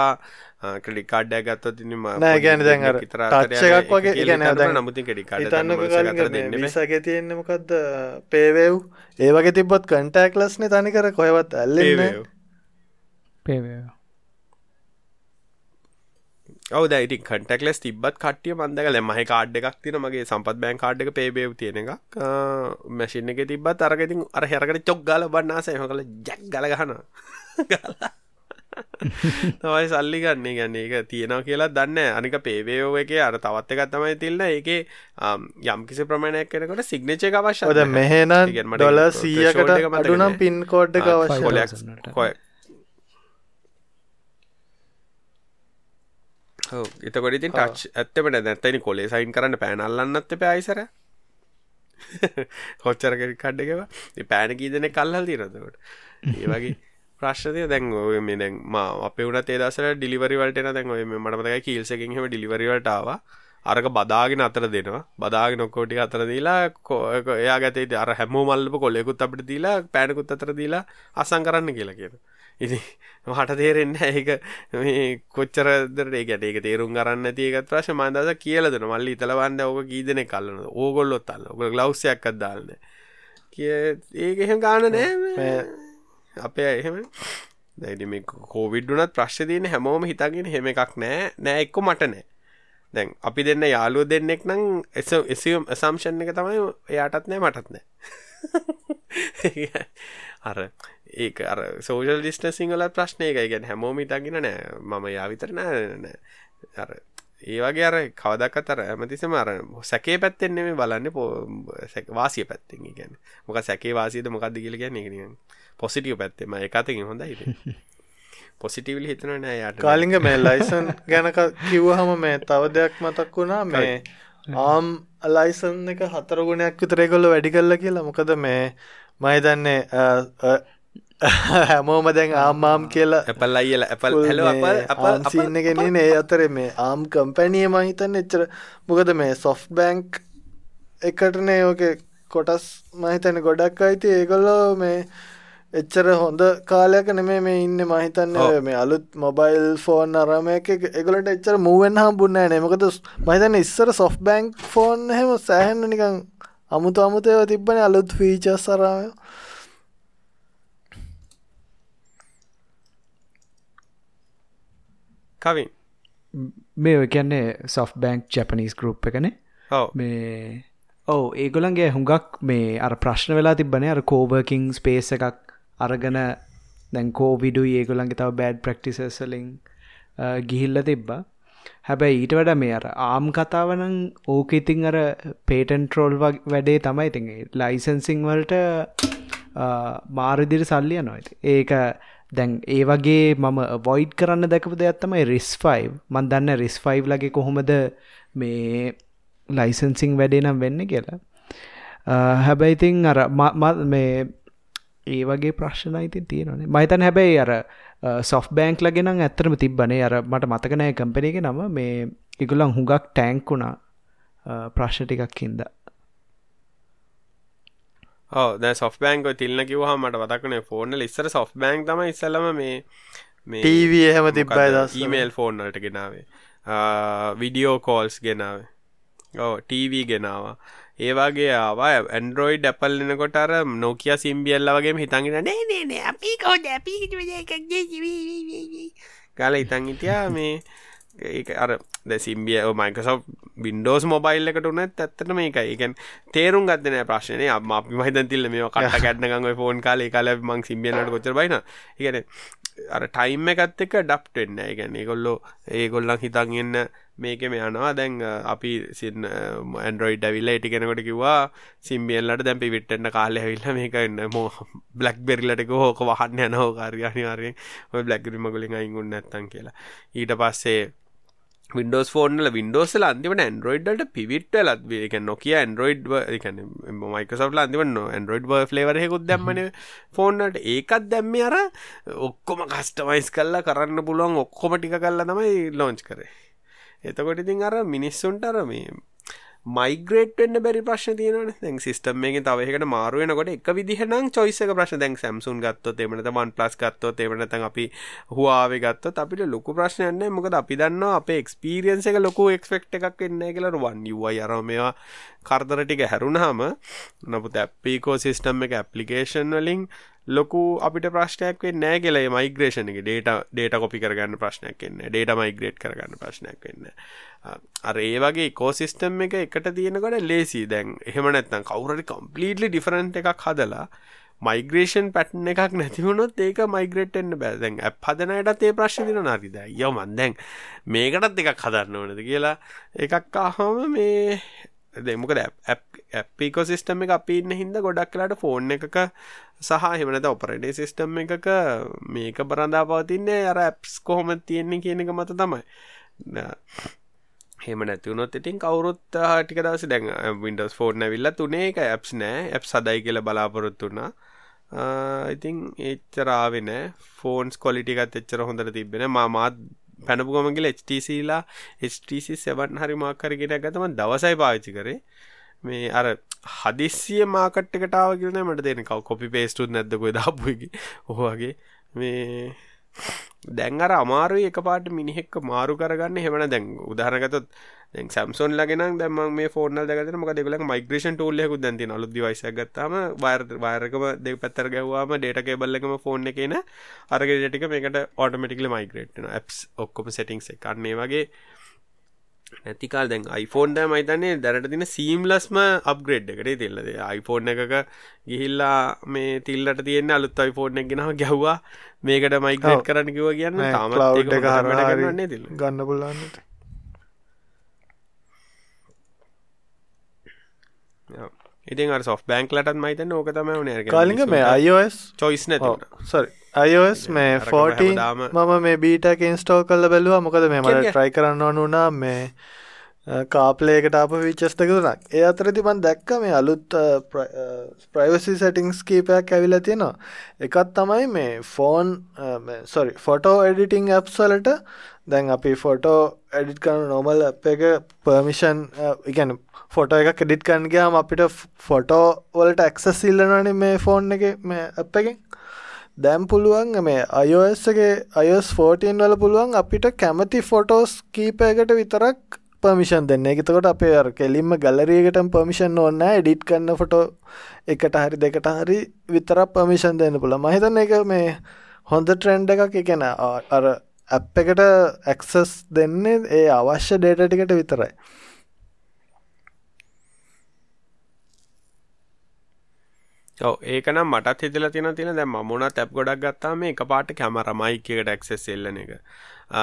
ක්‍රඩිට කාඩ් එකක් ගත්තොත් ඉතින් නෑ කියන්නේ දැන් අර ටච් එකක් වගේ කියන්නේ දැන් නමුත් ක්‍රෙඩිට් කාඩ් හිතන්නකෝ විසාගේ තියෙන්නේ මොකද්ද? පේවේව් ඒ වගේ තිබ්බොත් කන්ටැක්ට්ලස් නේ තනිකර කොහෙවත් ඇල්ලෙන්නේ පේවේව් ඔව දැයිටි කටක්ලස් තිබත් කටිය මන්දක මහ කාඩ් එකක් තින මගේ සම්පත් බෑන් කාඩ් එක පේබේව් තියෙන එකක්. මැසින් එක තිබත් අරගතින් අර හැරකට චොක් ගල බන්නාස එම කළ ජැක් ගලගහන තමයි සල්ලි ගන්නේ. ගන්න එක තියෙනවා කියලා දන්න අනික පේවේෝ එක අර තවත් එකත් තමයි තිල්න්න ඒක යම් කිසි ප්‍රමාණයක් කෙනකට සිග්නච එක අවශ්‍යද මෙහෙන ඩොල සීයකට අඩුනම් පින් කෝඩ් එක අවශ්‍ය එතකොට ඉතින් ටච් ඇත්තම නැත්තනි කොලේ සයින් කරන්න පෑනල්ලන්නත් පෑයිසර හොච්චරක [laughs] කඩ්ඩකව පෑන කීදන කල්හල් තිරතකොට ඒ වගේ [laughs] ප්‍රශ්නය දැන් මේ දැන් මා අපේ උනත් ඒ දසර ඩිලිවරි වලට එන දැන් ඔය මට මතකයි කීල්සකින් හැම ඩිලිවරි වලට ආවා. අරක බදාගෙන අතර දෙනවා. බදාගෙන ඔක්කොම ටික අතර දීලා එයා ගතේ අර හැමෝම මල්ලප කොලේකුත් අපිට දීලා පෑනකුත් අතර දීලා අසං කරන්න කියලා කියනවා ඉති මට තේරෙන්න ඒක මේ කොච්චරදරට ඒකට ඒක තේරුම් කරන්න තියකත් ප්‍රශ් මන්දස කියලදන මල්ලි ඉතලවන්න ඕක කීදන කල්ලන ඕගොල්ලොත් අල්ල ඔක ගලව්සයක්කත් දාලන කිය ඒක එහෙම ගාන නෑ අපේ එහෙම. දැඩි මේ කෝවිඩ්ඩුනත් ප්‍රශ්්‍ය තියන හැමෝම හිතගෙන හෙම එකක් නෑ නෑ එක්කො මට නෑ දැන් අපි දෙන්න යාලුව දෙන්නෙක් නම් එස එසියම් අසම්ෂන් එක තමයි එයාටත් නෑ මටත් නෑ [laughs] අර ඒක අර සෝෂල් ඩිස්ටසිං වල ප්‍රශ්නය එකයි ගැන හැමෝම ඉතගෙන නෑ. මම යා විතර නෑ නෑ. අර ඒ වගේ අර කවදක්කත් අර ඇමතිසම අර සැකේ පැත්තෙන් නෙමෙයි බලන්නේ පො වාසිය පැත්තෙන් කියන්නේ. මොකක් සැකේ වාසියද මොකක්ද කියලා කියන්නේ ඒක නිකන් පොසිටිව් පැත්තේ මම ඒක අතකින් හොඳයි පොසිටිවලි [laughs] හිතනවා නෑ යාට කාලිංග මේ ලයිසන් ගැන කිව්වහම මේ තව දෙයක් මතක් වුණා. මේ ආම් ලයිසන් එක හතර ගුණයක් විතර ඒගොල්ලෝ වැඩි කළා කියලා. මොකද මේ මම හිතන්නේ හැමෝම දැන් ආම්මාම් කියලා ඇපල් අයිල ඇපල් හැල සින්නගෙන ඒ අතරේ මේ ආම් කම්පැනිය මහිතන්න එච්චර මොකද මේ සොෆ් බැංක් එකටනේ ඕක කොටස් මහිතන ගොඩක් අයිති ඒගොල්ලෝ මේ එච්චර හොඳ කාලයක නෙමේ මේ ඉන්න මහිතන්න මේ අලුත් මොබයිල් ෆෝන් අරමයක එගලට එච්චර මුවෙන් හම්බුන්න නෑමකද මහිතන්න ඉස්සර සොෆ් බැංක් ෆෝන් හෙම සෑහෙන්න නිකං අමුතු අමුතයව තිබ්බන අලුත් ෆීචස් සරාමය කවින් මේ ඔය කියන්නේ සොෆ් බැංක් ජැපනිස් ගරුප් එකන. මේ ඔව ඒගොලන්ගේ හුඟක් මේ අර ප්‍රශ්න වෙලා තිබ්බනේ. අර කෝවර්කින් ස්පේස එකක් අරගන දැන් කෝවිඩු ඒගොලන්ගේ තව බෑඩ් ප්‍රක්ටිසස්ලින් ගිහිල්ල තිබ්බා. හැබැයි ඊට වඩ මේ අර ආම් කතාවනං ඕක ඉතින් අර පේටන් ට්‍රෝල් වැඩේ තමයි ඉතින් ලයිසන්සිං වලට මාරදිර සල්ලිය නොයිති ඒක දැන් ඒ වගේ මම වොයිඩ් කරන්න දැකපු දෙයක් තමයි රිස් 5 මන් දන්න රිස් 5 ලගේ කොහොමද මේ ලයිසන්සිං වැඩේ නම් වෙන්න කියලා. Uh, හැබැයි ඉතින් අර මේ ඒ වගේ ප්‍රශ්න ඉතින් තියෙනනේ මහිතන් හැබැයි අර සොෆ් බෑන්ක් ලගෙන ඇත්තරම තිබ්බනේ. අර මට මතකනෑ කම්පනයක නම. මේ ඉගුලන් හුඟක් ටෑන්ක් වුණා uh, ප්‍රශ්න ටිකක් හින්දා. දැ සොෆ් බෑන්ක තිල්න කිවහ මට වතක්නේ ෆෝර්නල ඉස්සර සොෆ් බෑන්ක් තම ඉස්සලම මේ මේ ටීවී එහෙම තිබ්බයි ඊමේල් ෆෝර්නලට ගෙනාවේ. විඩියෝ කෝල්ස් ගෙනාවේ. ඕ ටීවී ගෙනවා. ඒවාගේ ආවා. ඇන්ඩරෝයිඩ් ඇපල් එනකොට අර නොකිය සිම්බියල්ල වගේ හිතන්ගෙන නේනේ අපි කෝඩ අපි [laughs] ගල ඉතන් හිටියා මේ ඒක අර ද සිම්බිය මයිකසෝ බින්ඩෝස් මොබයිල් එකට උනත් ඇත්තට මේක ඒකන් තේරුම් ගත්තන ප්‍රශ්නය අම අපි මහිතන් තිල්ල මේ කට ගැටනග ෆෝන් කාල. කාල මං සිම්බියනට කොච්චර බයින ඉගන අර ටයිම් එකත් එක ඩප්ටෙන්න ගැන ඒගොල්ලෝ ඒගොල්ලන් හිතන් එන්න මේකෙම යනවා. දැන් අපි සින්න ඇන්ඩරෝයිඩ් ඇවිල්ල ඉටි කෙනකොට කිවා සිම්බියල්ලට දැන් පිවිට්ටන්න කාලය ඇවිල්ල මේක එන්න මෝ බ්ලක් බෙරිලටක හෝක වහන්න යනෝ කාර්යානිවාරයෙන් ඔය බ්ලක්ගරිම ගොලින් අයිගුන්න ඇත්තන් කියලා. ඊට පස්සේ වින්ඩෝස් ෆෝර්නල වින්ඩෝස්ල අන්තිමට ඇන්ඩරෝයිඩ්ට පිවිට්ට ලත් නොකිය ඇන්ඩරෝයිඩ් මයිකසට අන්තිවන්න ඇන්ඩරෝයිඩ් ෆලේවරහෙකුත් දැම්මන ෆෝන්නට ඒකත් දැම්ම අර ඔක්කොම කස්ටමයිස් කල්ලා කරන්න පුළුවන් ඔක්කොම ටික කල්ලා තමයි ලෝංච් කරේ. එතකොට ඉතින් අර මිනිස්සුන්ට අර මේ මයිග්‍රේට් වෙන්න බැරි ප්‍රශ්න තියෙනවනේ. දැන් සිස්ටම් එකෙන් තව එකකට මාරු වෙනකොට එක විදිහනම් choice එක ප්‍රශ්න. දැන් Samsung ගත්තොත් එහෙම නැත්නම් OnePlus ගත්තොත් එහෙම නැත්නම් අපි Huawei ගත්තොත් අපිට ලොකු ප්‍රශ්නයක් නැහැ. මොකද අපි දන්නවා අපේ experience එක ලොකු expect එකක් වෙන්නේ නැහැ කියලා. One UI අර මේවා කරදර ටික හැරුණාම නමුත් app ecosystem එක application වලින් ලොකු අපිට ප්‍රශ්නයක් වෙන්නේ නැහැ කියලා මේ මයිග්‍රේෂන් එකේ. Data data copy කරගන්න ප්‍රශ්නයක් වෙන්නේ data migrate කරගන්න ප්‍රශ්නයක් වෙන්නේ අර ඒ වගේ ඉකෝසිස්ටම් එක එකට තියෙනකොට ලේසි දැන් එහෙම නැත්නම් කවුරු හරි කම්ප්ලීට්ලි ඩිෆරන්ට් එකක් හදලා මයිග්‍රේෂන් පැට්න එකක් නැතිවුණොත් ඒක මයිග්‍රේට්ෙන්න්න බෑ. දැන් ඇ් හදනයටත් ඒ ප්‍රශ්න තින නරිද යෝ මන් දැන් මේකටත් එකක් හදන්න ඕනද? කියලා එකක් ආහම මේ දෙමකද ඇපිකෝසිස්ටම් එක අපි ඉන්න හින්ද ගොඩක් කලාට ෆෝන් එකක සහ හෙමනත ඔපරටේ සිස්ටම් එකක මේක බරඳා පවතින්නේ අර ඇප්ස් කොහොම තියෙන්නේ කියන එක මත තමයි. හෙම නැතිවුණොත් ඉතින් කවුරුත් ටික දවස දැන් වින්ඩස් ෆෝර්න විල්ල තුනේ එක ඇප්ස් නෑ. ඇප් සදයි කියල බලාපොරොත්තුුණා ඉතින් එච්චරාවෙන ෆෝන්ස් කොලිටිකත් එච්චර හොඳට තිබෙන මාත් පැනපුගමගල HTCලා HTC සෙවන් හරි මාකරගෙන ගතම දවසයි පාවිච්චි කරේ. මේ අර හදිස්සිය මාකට් එකටාව කියලන මට දෙන කව කොපි පේස්ටුත් නැද්දකොයි දාපුගේ ඔහගේ මේ දැන් අර අමාරුයි එක පාට මිනිහෙක්ක මාරු කරගන්න. හෙමන දැන් උදාහරගතොත් දැන් සැම්සොන් ලගෙන දැම මේ ෆෝර්න දගත මොක දෙකල මයිග්‍රේෂන් ටෝල්ලෙකු දැති අලු දිවයිස ගත්තම වයර් වයරකම දෙ පැත්තර ගැවවාම ඩේට කේබල්ලකම ෆෝන් එකන අරග ටික මේකට ඔටමටිකල මයිග්‍රේට්න ඇප්ස් ඔක්කොම සෙටිංස් එකන්නේ වගේ නැතිකාල් දැන් iPhone දැ මයිතන්නේ දැනට තින සීම්ලස්ම අප්ග්‍රේඩ් එකට තිල්ලද iPhone එකක ගිහිල්ලා මේ තිල්ලට තියෙන අලුත් iPhone එක ගෙනව ගැව්වා මේකට මයිග්‍රේඩ් කරන්න කිව කියන්න තාම ගන්න ගන්න පුල්ලන්නට ඉතින් අර සොෆ් බැංක් ලටත් මයිතන්න ඕක තම න කාලිග මේ iOS චොයිස් නැත සරි iOS මේ 14 මම මේ බීටක ඉන්ස්ටෝ කල්ල බැලවා. මොකද මේ මට ට්‍රයි කරන්න ඕනුනා මේ කාපලේකට අප විචස් දෙක තුනක්. ඒ අතරති මන් දැක්ක මේ අලුත් ප්‍රයිවසි සටිංස් කීපයක් ඇවිල තියෙනවා. එකත් තමයි මේ ෆෝන් සොරි ෆොටෝ එඩිටිං ඇප්සලට දැන් අපි ෆොටෝ එඩිට් කරන නොමල් එක පර්මිෂන් ඉගැන ෆොටෝ එක කෙඩිට් කන්ගයාම අපිට ෆොටෝ වලට ඇක්සස් ඉල්ලනනි මේ ෆෝන් එක මේ අප එකෙන් දැම් පුළුවන් මේ අයෝස්ගේ අයස් 14 වල පුළුවන් අපිට කැමති ෆොටෝස් කීපයකට විතරක් පමිෂන් දෙන්න. එකතකොට අපේ අර කෙලින්ම ගලරියකට පමිෂන් ඕන්න එඩිට් කන්න ෆොටෝ එකට හරි දෙකට හරි විතරක් පමිෂන් දෙන්න පුළ මහිතන්න එක මේ හොඳ ට්‍රෙන්ඩ් එකක්. එකන අර ඇප් එකට ඇක්සස් දෙන්නේ ඒ අවශ්‍ය ඩේට ටිකට විතරයි. ඔව ඒකනම් මටත් හිතලා තියෙන තියෙන දැන් මම මොනත් ඇප් ගොඩක් ගත්තාම මේ එකපාරට කැමරා මයික් එකට ඇක්සස් එල්ලන එක.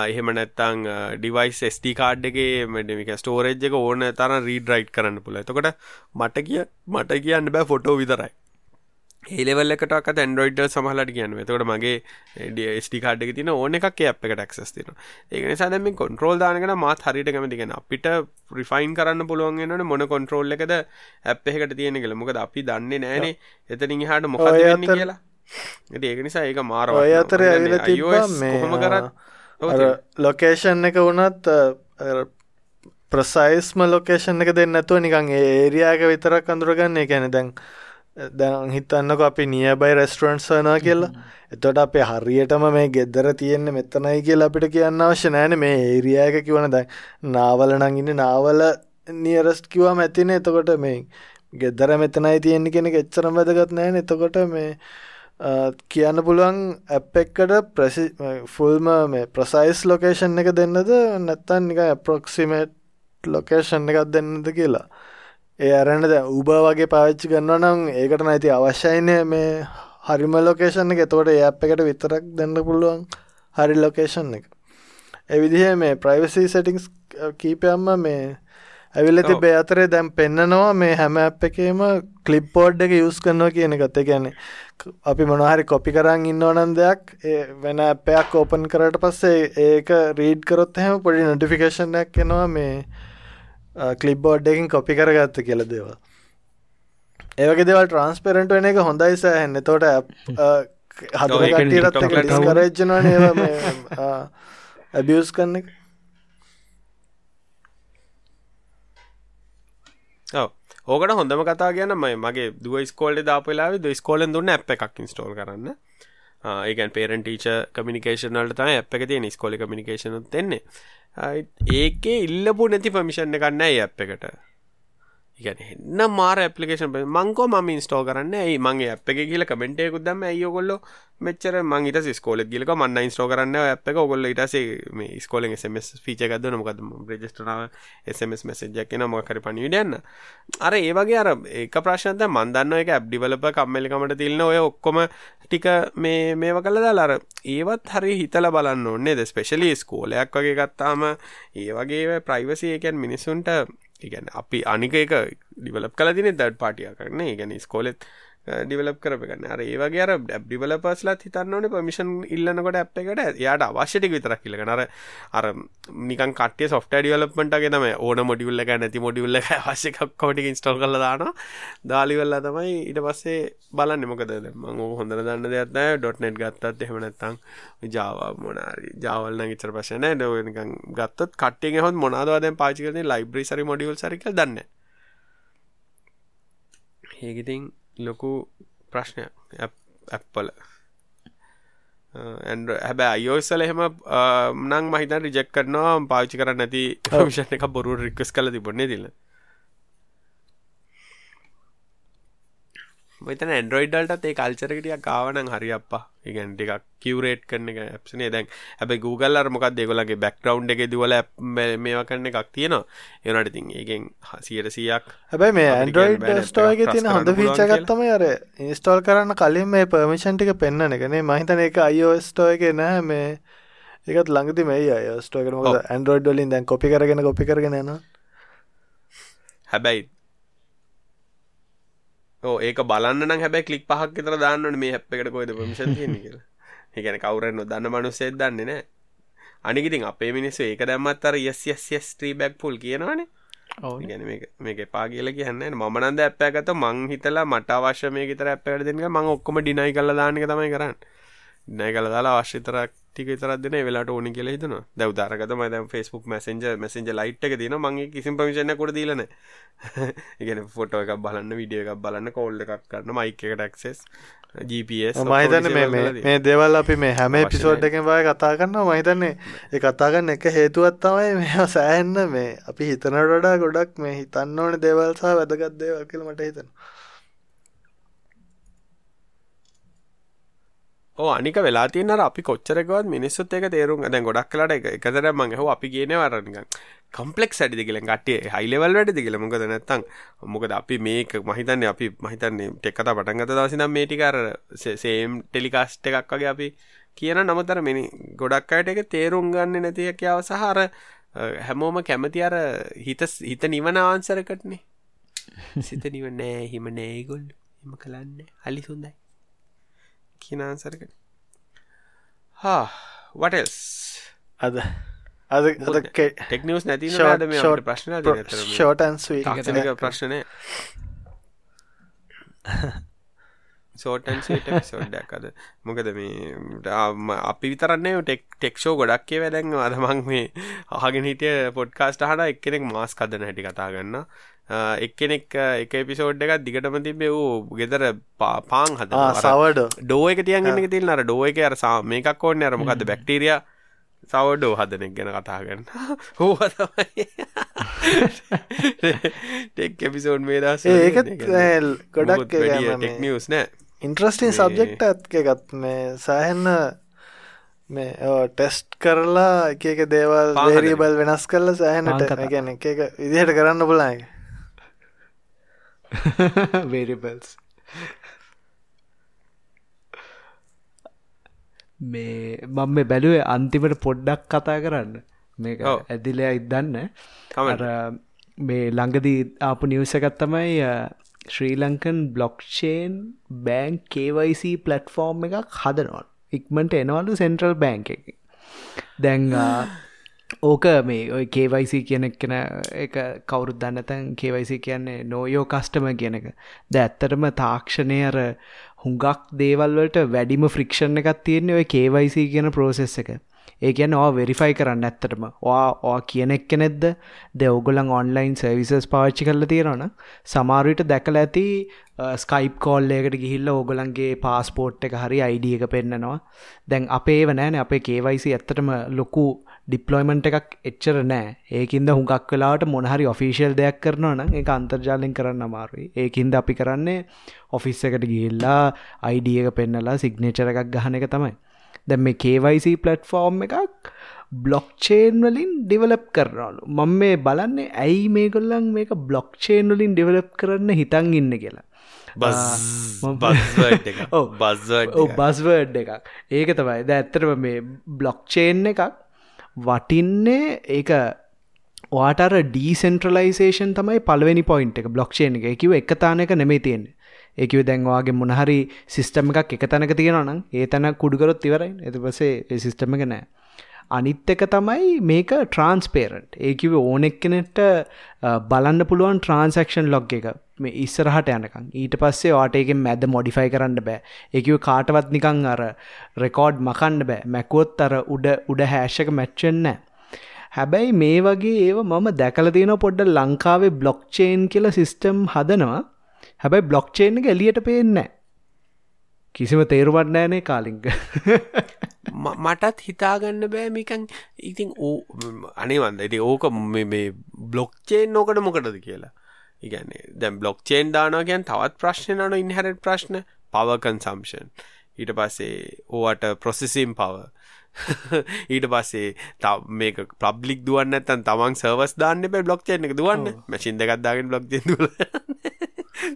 එහෙම නැත්නම් ඩිවයිස් SD කාඩ් එකේ මේක ස්ටෝරේජ් එක ඕන තරම් රීඩ් රයිට් කරන්න පුළුවන්. එතකොට මට කිය මට කියන්න බෑ ෆොටෝ විතරයි. ඒලෙවල් එකටක් ඇන්ඩරෝයිඩ් සමහලට කියන්න එතකොට මගේ ස්ටි කාඩ් එක තින ඕන එකක් අප් එකට ක්සස් තින ඒකන සදම කොන්ට්‍රෝල් දානකට මාත් හරිට කැමතිගෙන අපිට රිෆයින් කරන්න පුළුවන්ගෙනට මොන කොන්ට්‍රෝල් එකද ඇප් එකට තියෙන කළ මොකද අපි දන්නේ නෑනේ එතනින් හට වෙන්න කියලා. ඒක නිසා ඒක මාර ඔය අතර හොම කරත් ලොකේෂන් එක වුණත් ප්‍රසයිස්ම ලොකේෂන් එක දෙන්නතුව නිකන් ඒරියාක විතරක් අඳුරගන්න. ගැන දැන් දැන් හිතන්නක අපි නියබයි රෙස්ටරන්ට් සනා කියලා. එතොට අපේ හරියටම මේ ගෙදර තියෙන්නේ මෙතනයි කියලා අපිට කියන්න අවශ්‍ය නෑන මේ ඒරියයක කිවන දැ නාවල නඟන්න නාවල නියරස්ට කිවම ඇතින. එතකොට මේ ගෙදර මෙතනයි තියෙන්නේ කෙනෙ එච්චරම් වැදගත් නෑන එතකොට මේ කියන්න පුළුවන් ඇප් එක්කට ප්‍රසි ෆුල්ම මේ ප්‍රසයිස් ලොකේෂන් එක දෙන්නද? නැත්තන් එක ඇප්‍රොක්සිමේට් ලොකේෂන් එකක් දෙන්නද කියලා ඒ අරන්න ද උබ වගේ පාවිච්චි කරනවා නම් ඒකට නැති අවශ්‍යයින මේ හරිම ලොකේෂන් එක. එතකොට ඒ අප් එකට විතරක් දෙන්න පුළුවන් හරි ලොකේෂන් එක. එවිදිහ මේ ප්‍රයිවසි සටිංස් කීපයම්ම මේ ඇවිල්ල තිබේ අතරේ දැම් පෙන්නනවා මේ හැම අප් එකේම කලිප්පෝඩ් එක යස් කරනවා කියන ගත ගැන අපි මොනහරි කොපි කරන්න ඉන්නවනන් දෙයක් වෙන අපයක් ඕපන් කරට පස්සේ ඒක රීඩ් කරොත් හැම පොඩි නොටිෆිකේෂන්යක් එනවා මේ කලිබ්බෝඩ් එකින් කොපි කරගත්ත කියල දේවා ඒවගේ දෙවල් ට්‍රන්ස්පෙරෙන්ට් වෙන එක හොඳයි සෑහෙන් තෝට ඩිස්කරේජ්ජනවා නේව ඇබියස් කරන්න එක. ඕකට හොඳම කතා ගැන මයි මගේ දුව ස්කෝල්ඩ දාපලාව ද ස්කෝලෙන් දුන්න ඇප එකක් ඉස්ටෝල් කරන්න. ඒකන් පේරන් ටීච කමිනිකේෂනල්ට තම ඇප් එක තියෙන ස්කොලි කමිනිකේෂන දෙන්නේ ඒකේ ඉල්ලපු නැති පමිෂණ එකන්න ඇ ඇප් එකට. ගැන එන්න මාර ඇපලිකේෂන් මංකෝ ම ඉස්ටෝ කරන්න. ඒ මගේ අප එක කියල කමෙන්ටයකුත් දම ඇයෝගොල්ල මෙච්චර මං ඉට ස්කෝල ගිලක මන්න ඉස්ටෝ කරන්න අප එක. ඔගොල්ල ඉටසේ මේ ස්කෝල සමස් ෆීච ගද නොකද රජස්ටනාව සමස් මසජක් න මොකර පනිවිඩන්න අර ඒවගේ අර ඒක ප්‍රශ්නත මන්දන්න එක ඇබ් ඩිවලප කම්මලිකමට තිල්න්න ඔය ඔක්කොම ටික මේ මේව කළ දාලාර ඒවත් හරි හිතල බලන්න ඕන්නේ ද ස්පෙශලි ස්කෝලයක් වගේ ගත්තාම ඒ වගේ ප්‍රයිවසි එකන් මිනිස්සුන්ට ඉගැන අපි අනික එක ඩිවලප් කල තින දඩ පාටිය කරන ගැන ස්කෝලෙත් Uh, ඩිවලප් කරපගන්න අර ඒවගේ අර ඩිවලපස්ලත් හිතන්නවන පමිෂන් ඉල්ලනකොට අප් එකට යාට අවශ්‍යටික විතරක් කියල අර අර නිකන් කටේ සොෆ්ට ඩිවලප්මට ගෙනම ඕන මොඩියුල්ල එක නැති මොඩියුල්ල අවශ්‍යකක් කෝටි ඉස්ටල් කල දාන දාලිවෙල්ල තමයි ඉට පස්සේ බලන්න. මොකද මං හොඳ දන්න දෙයක්ද ඩොට්නෙට් ගත්තත් එහෙමනැත්තං ජාව මොනාරි ජාවල්න ඉචර පශන ඩනිකන් ගත්තත් කටේ හොත් මොනාදවාදැන් පාචිකරන ලයිබ්‍රි සරි මොඩියුල් සරික දන්න ඒගඉතින් ලොකු ප්‍රශ්නයක්. ඇප්පල. හැබැ අයෝස්සල එහෙම නං මහිතන් රිජෙක් කරනවා පාචි කරන්න නැති විෂණ එක බොරු රික්වස් කල තිබොන්නේ දිල මෙතන ඇන්ඩරෝයිඩල්ටත් ඒ කල්චරකටිය කාවනං හරි අප්පා. ඉගැන් ටිකක් කිවරේට් කරන එක ඇප්නේ දැන් හැබ Google අර මොකක් දෙගොලගේ බැක්ටවන්් එක දුවල මේවා කරන්න එකක් තියෙනවා. ඒනට තින් ඒගෙන් හසියට සියක් හැබැයි මේ ඇන්ඩරෝයිඩ් ස්ටෝගේ තින හොඳ පිචගත්තම අර ඉන්ස්ටෝල් කරන්න කලින් මේ පර්මිෂන්ටික පෙන්න්න එකනේ මහිතන එක අයෝස්ටෝ එක නෑ මේ ඒකත් ළඟති මේ අයෝස්ටෝ කරම ඇන්ඩරෝයිඩ් වලින් දැන් කොපි කරගෙන කොපි කරගෙන යන හැබැයි ඒක බලන්න හැබැ කලික් පහක් තර දාන්නට මේ හැප්පකට කොයිද පමිෂන් කියලා. [laughs] ඒකැන කවුරෙන් නොදන්න මනුස්සෙත් දන්නේ නෑ අනිකිතින් අපේ මිනිස්සු ඒක දැම්මත් අර yes yes yes three back pull කියනවනේ. ගැන මේක පා කියල කියන්න මනන්ද ඇප්පෑගත මං හිතලා මට අවශ්‍ය මේ තර ඇප්පට දෙක මං ඔක්කොම ඩිනයි කල දානක තමයි කරන්න. නෑ කල දාලා අවශ්‍යතරක් ටික තරත්දන වෙලාට ඕනි කියල හිතන දැව දාරගත මද ෆස්බුක් මසෙන්ජ මසෙන්ජ ලයිට් එක තින මගේ කිසිම් පමිෂණ කොට දීලන ඉගෙන ෆොටෝ එකක් බලන්න විඩිය එකක් බලන්න කෝල්ඩ එකක් කරන්න මයික එකට ක්සෙස් GPS මහිතන්න මේ දෙවල් අපි මේ හැම පිසෝඩ් එකෙන් බය කතා කරන්න මහිතන්නේ ඒ කතාගන්න එක හේතුවත් තමයි මේ සෑහෙන්න මේ අපි හිතනට වඩා ගොඩක් මේ හිතන්න ඕන දේවල් සහ වැදගත් දේවල් කියල මට හිතනවා අනික වෙලා තියන අපි කොච්චරකවත් මිනිස්සුත් එක තේරුම් දැන් ගොඩක් කලට එක එකතර මං හෝ අපි කියන වරනික කම්පලෙක් ඇඩි කියල ගටේ හයිලවල් වැඩ කියල. මොකද නැත්තං මොකද අපි මේක මහිතන්නේ අපි මහිතන්නේ ටෙක්කත පටන්ගත දවසිනම් මේටිකර සේම් ටෙලිකාස්ට් එකක් වගේ අපි කියන නමතර මිනි ගොඩක් අයට එක තේරුම් ගන්න නැතියකයාව සහර හැමෝම කැමති අර හිත හිත නිවන ආන්සරකටනේ. [laughs] සිත නිව නෑ හිම නෑගොල් එම කලන්න හලි සුන්දයි කියනාන්සරක හා වටල්ස් අද අද ටෙක්නිවස් නැති මේ ප්‍රශ්න ෂෝටන්ස් ප්‍රශ්නය සෝටන් සෝඩ්ඩක් අද. මොකද මේ අපි විතරන්නේ ටෙක් ටෙක්ෂෝ ගොඩක්ේ වැදැන් අදමං මේ ආගෙන හිටිය පොඩ්කාස්ට හට එක්කෙනෙක් මාස් කදන හැටි කතා ගන්න එක්කෙනෙක් එක පිසෝඩ් එකක් දිගටම තිබේ වූ ගෙදර පාං හද සවඩ ඩෝ එක තියන්ගන්න තිල් අර ඩෝ එක අර සා මේකක් ඕන්න අරමකක්ද බැක්ටීරිය සවඩෝ හදනෙක් ගැන කතාගන්න හෝ [laughs] [laughs] ටෙක් එපිසෝඩ් මේ දස් ඒකත් ගොඩක් ටෙක්නිියස් නෑ. ඉන්ට්‍රස්ටින් සබ්ජෙක්ට ඇත්කගත් මේ සෑහෙන්න මේ ටෙස්ට් කරලා එක එක දේවල් දේරීබල් වෙනස් කරලා සෑහනට ගැන එක එක විදිහට කරන්න පුලායි [laughs] වේරිබල්ස් මේ මම මේ බැලුවේ අන්තිමට පොඩ්ඩක් කතා කරන්න. මේක. ඇදිලයා ඉදන්න. මේ ළඟදී ආපු නිවසකත් තමයි Sri Lankan blockchain ban KYC platform එකක් හදනවල් ඉක්මට එනවලු සෙන්ට්‍රල් බෑන්ක් එක. දැන් අ, ඕක මේ ඔය KYC කියන කෙන එක කවුරුත් දන්නතැන් KYC කියන්නේ නෝයෝ කස්ටම කියන එක. ද ඇත්තටම තාක්ෂණය අර හුඟක් දේවල්වලට වැඩිම ෆ්‍රික්ෂණ එකක් තියෙන්නේ ඔය KYC කියන ප්‍රෝසෙස් එක. ඒ කියන්න ඕ වෙරිෆයි කරන්න ඇත්තටම. වා ඕ කියනෙක් කෙනෙක්ද ද ඔගොලන් ඔන්ලයින් සර්විසස් පාච්චි කරල තියෙනවන සමාරයට දැකල ඇති ස්කයිප් කෝල්ලයකට ගිහිල්ල ඕගොලන්ගේ පාස්පෝට් එක හරි අයිඩ එක පෙන්න්නනවා දැන් අපේ වනෑන අපේ කේවයිසි ඇත්තටම ලොකු ඩිප්ලොයිමන්ට් එකක් එච්චර නෑ. ඒකින්ද හුඟක් වෙලාට මොනහරි ඔෆිසිල් දෙයක් කරනවා නම් එක අන්තර්ජාලෙන් කරන්න අමාරුයි. ඒකින්ද අපි කරන්නේ ඔෆිස් එකට ගිහිල්ලා අයිඩ එක පෙන්නලා සිග්නේචර එකක් ගහන එක තමයි. දැ මේ KYC පලට්ෆෝර්ම් එකක් බ්ලොක්්චේන් වලින් ඩිවලප් කරනවලු. මං මේ බලන්නේ ඇයි මේගොල්ලන් මේක බ්ලොක්්චේන් වලින් ඩිවලප් කරන්න හිතන් ඉන්න කියලා. බස්වර්ඩ් [laughs] එකක්. ඒක තමයි. ද ඇත්තරම මේ බ්ලොක්්චේන් එකක් වටින්නේ ඒක වාටර ඩීසෙන්ට්‍රලයිසේෂන් තමයි පලවෙනි පොයින්් එක බ්ලොක්්චේන් එක. එකව එක තානක නෙමේ තියෙන්නේ. ඒකව දැන්වාගේ මොනහරි සිිස්ටම එකක් එක තැනක තියෙනනම් ඒ තැන කුඩුකරොත් ඉවරයි ඇති පසේ ඒ සිිස්ටම එක නෑ. අනිත් එක තමයි මේක ට්‍රන්ස්පේරන්ට් ඒකිව ඕනෙක් කෙනෙට බලන්න පුළුවන් ට්‍රන්සක්ෂන් ලොග් එක. මේ ඉස්සරහට යනකම්. ඊට පස්සේ වාටයකෙන් මැද මොඩිෆයි කරන්න බෑ. එකව කාටවත් නිකං අර රෙකෝඩ් මකන්න බෑ. මැකුවොත් අර උඩ උඩ හැෂක මැච්චෙන්න හැබැයි මේ වගේ ඒව මම දැකල තියෙන පොඩ්ඩ ලංකාවේ බ්ලොක්්චේන් කියල සිිස්ටම් හදනවා. හැබැයි බ්ලොක්්චේන් එක එලියට පේන්න කිසිම තේරුවන්නෑනේ කාලිංග. ම- මටත් හිතාගන්න බෑ මිකන් ඉතින් ඕ අනිවන්ද ඉති ඕක මේ- මේ බ්ලොක්්චේන් නොකට මොකටද කියලා. ඉගැන්නේ දැම් බ්ලොක්්චේන් දානවා ගැන් තවත් ප්‍රශ්න නන ඉන්හරට ප්‍රශ්න පවකන්සම්ෂන් ඊට පස්සේ ඕවට ප්‍රොසෙසිම් පව ඊට පස්සේ තව මේක පබ්ලික් දුවන්න ඇතන් තමන් සර්වස් දාන්න බ බ්ලොක්්චේන් එක දුවන්න. මැසින් දෙකක්දාගෙන බ්ලොක්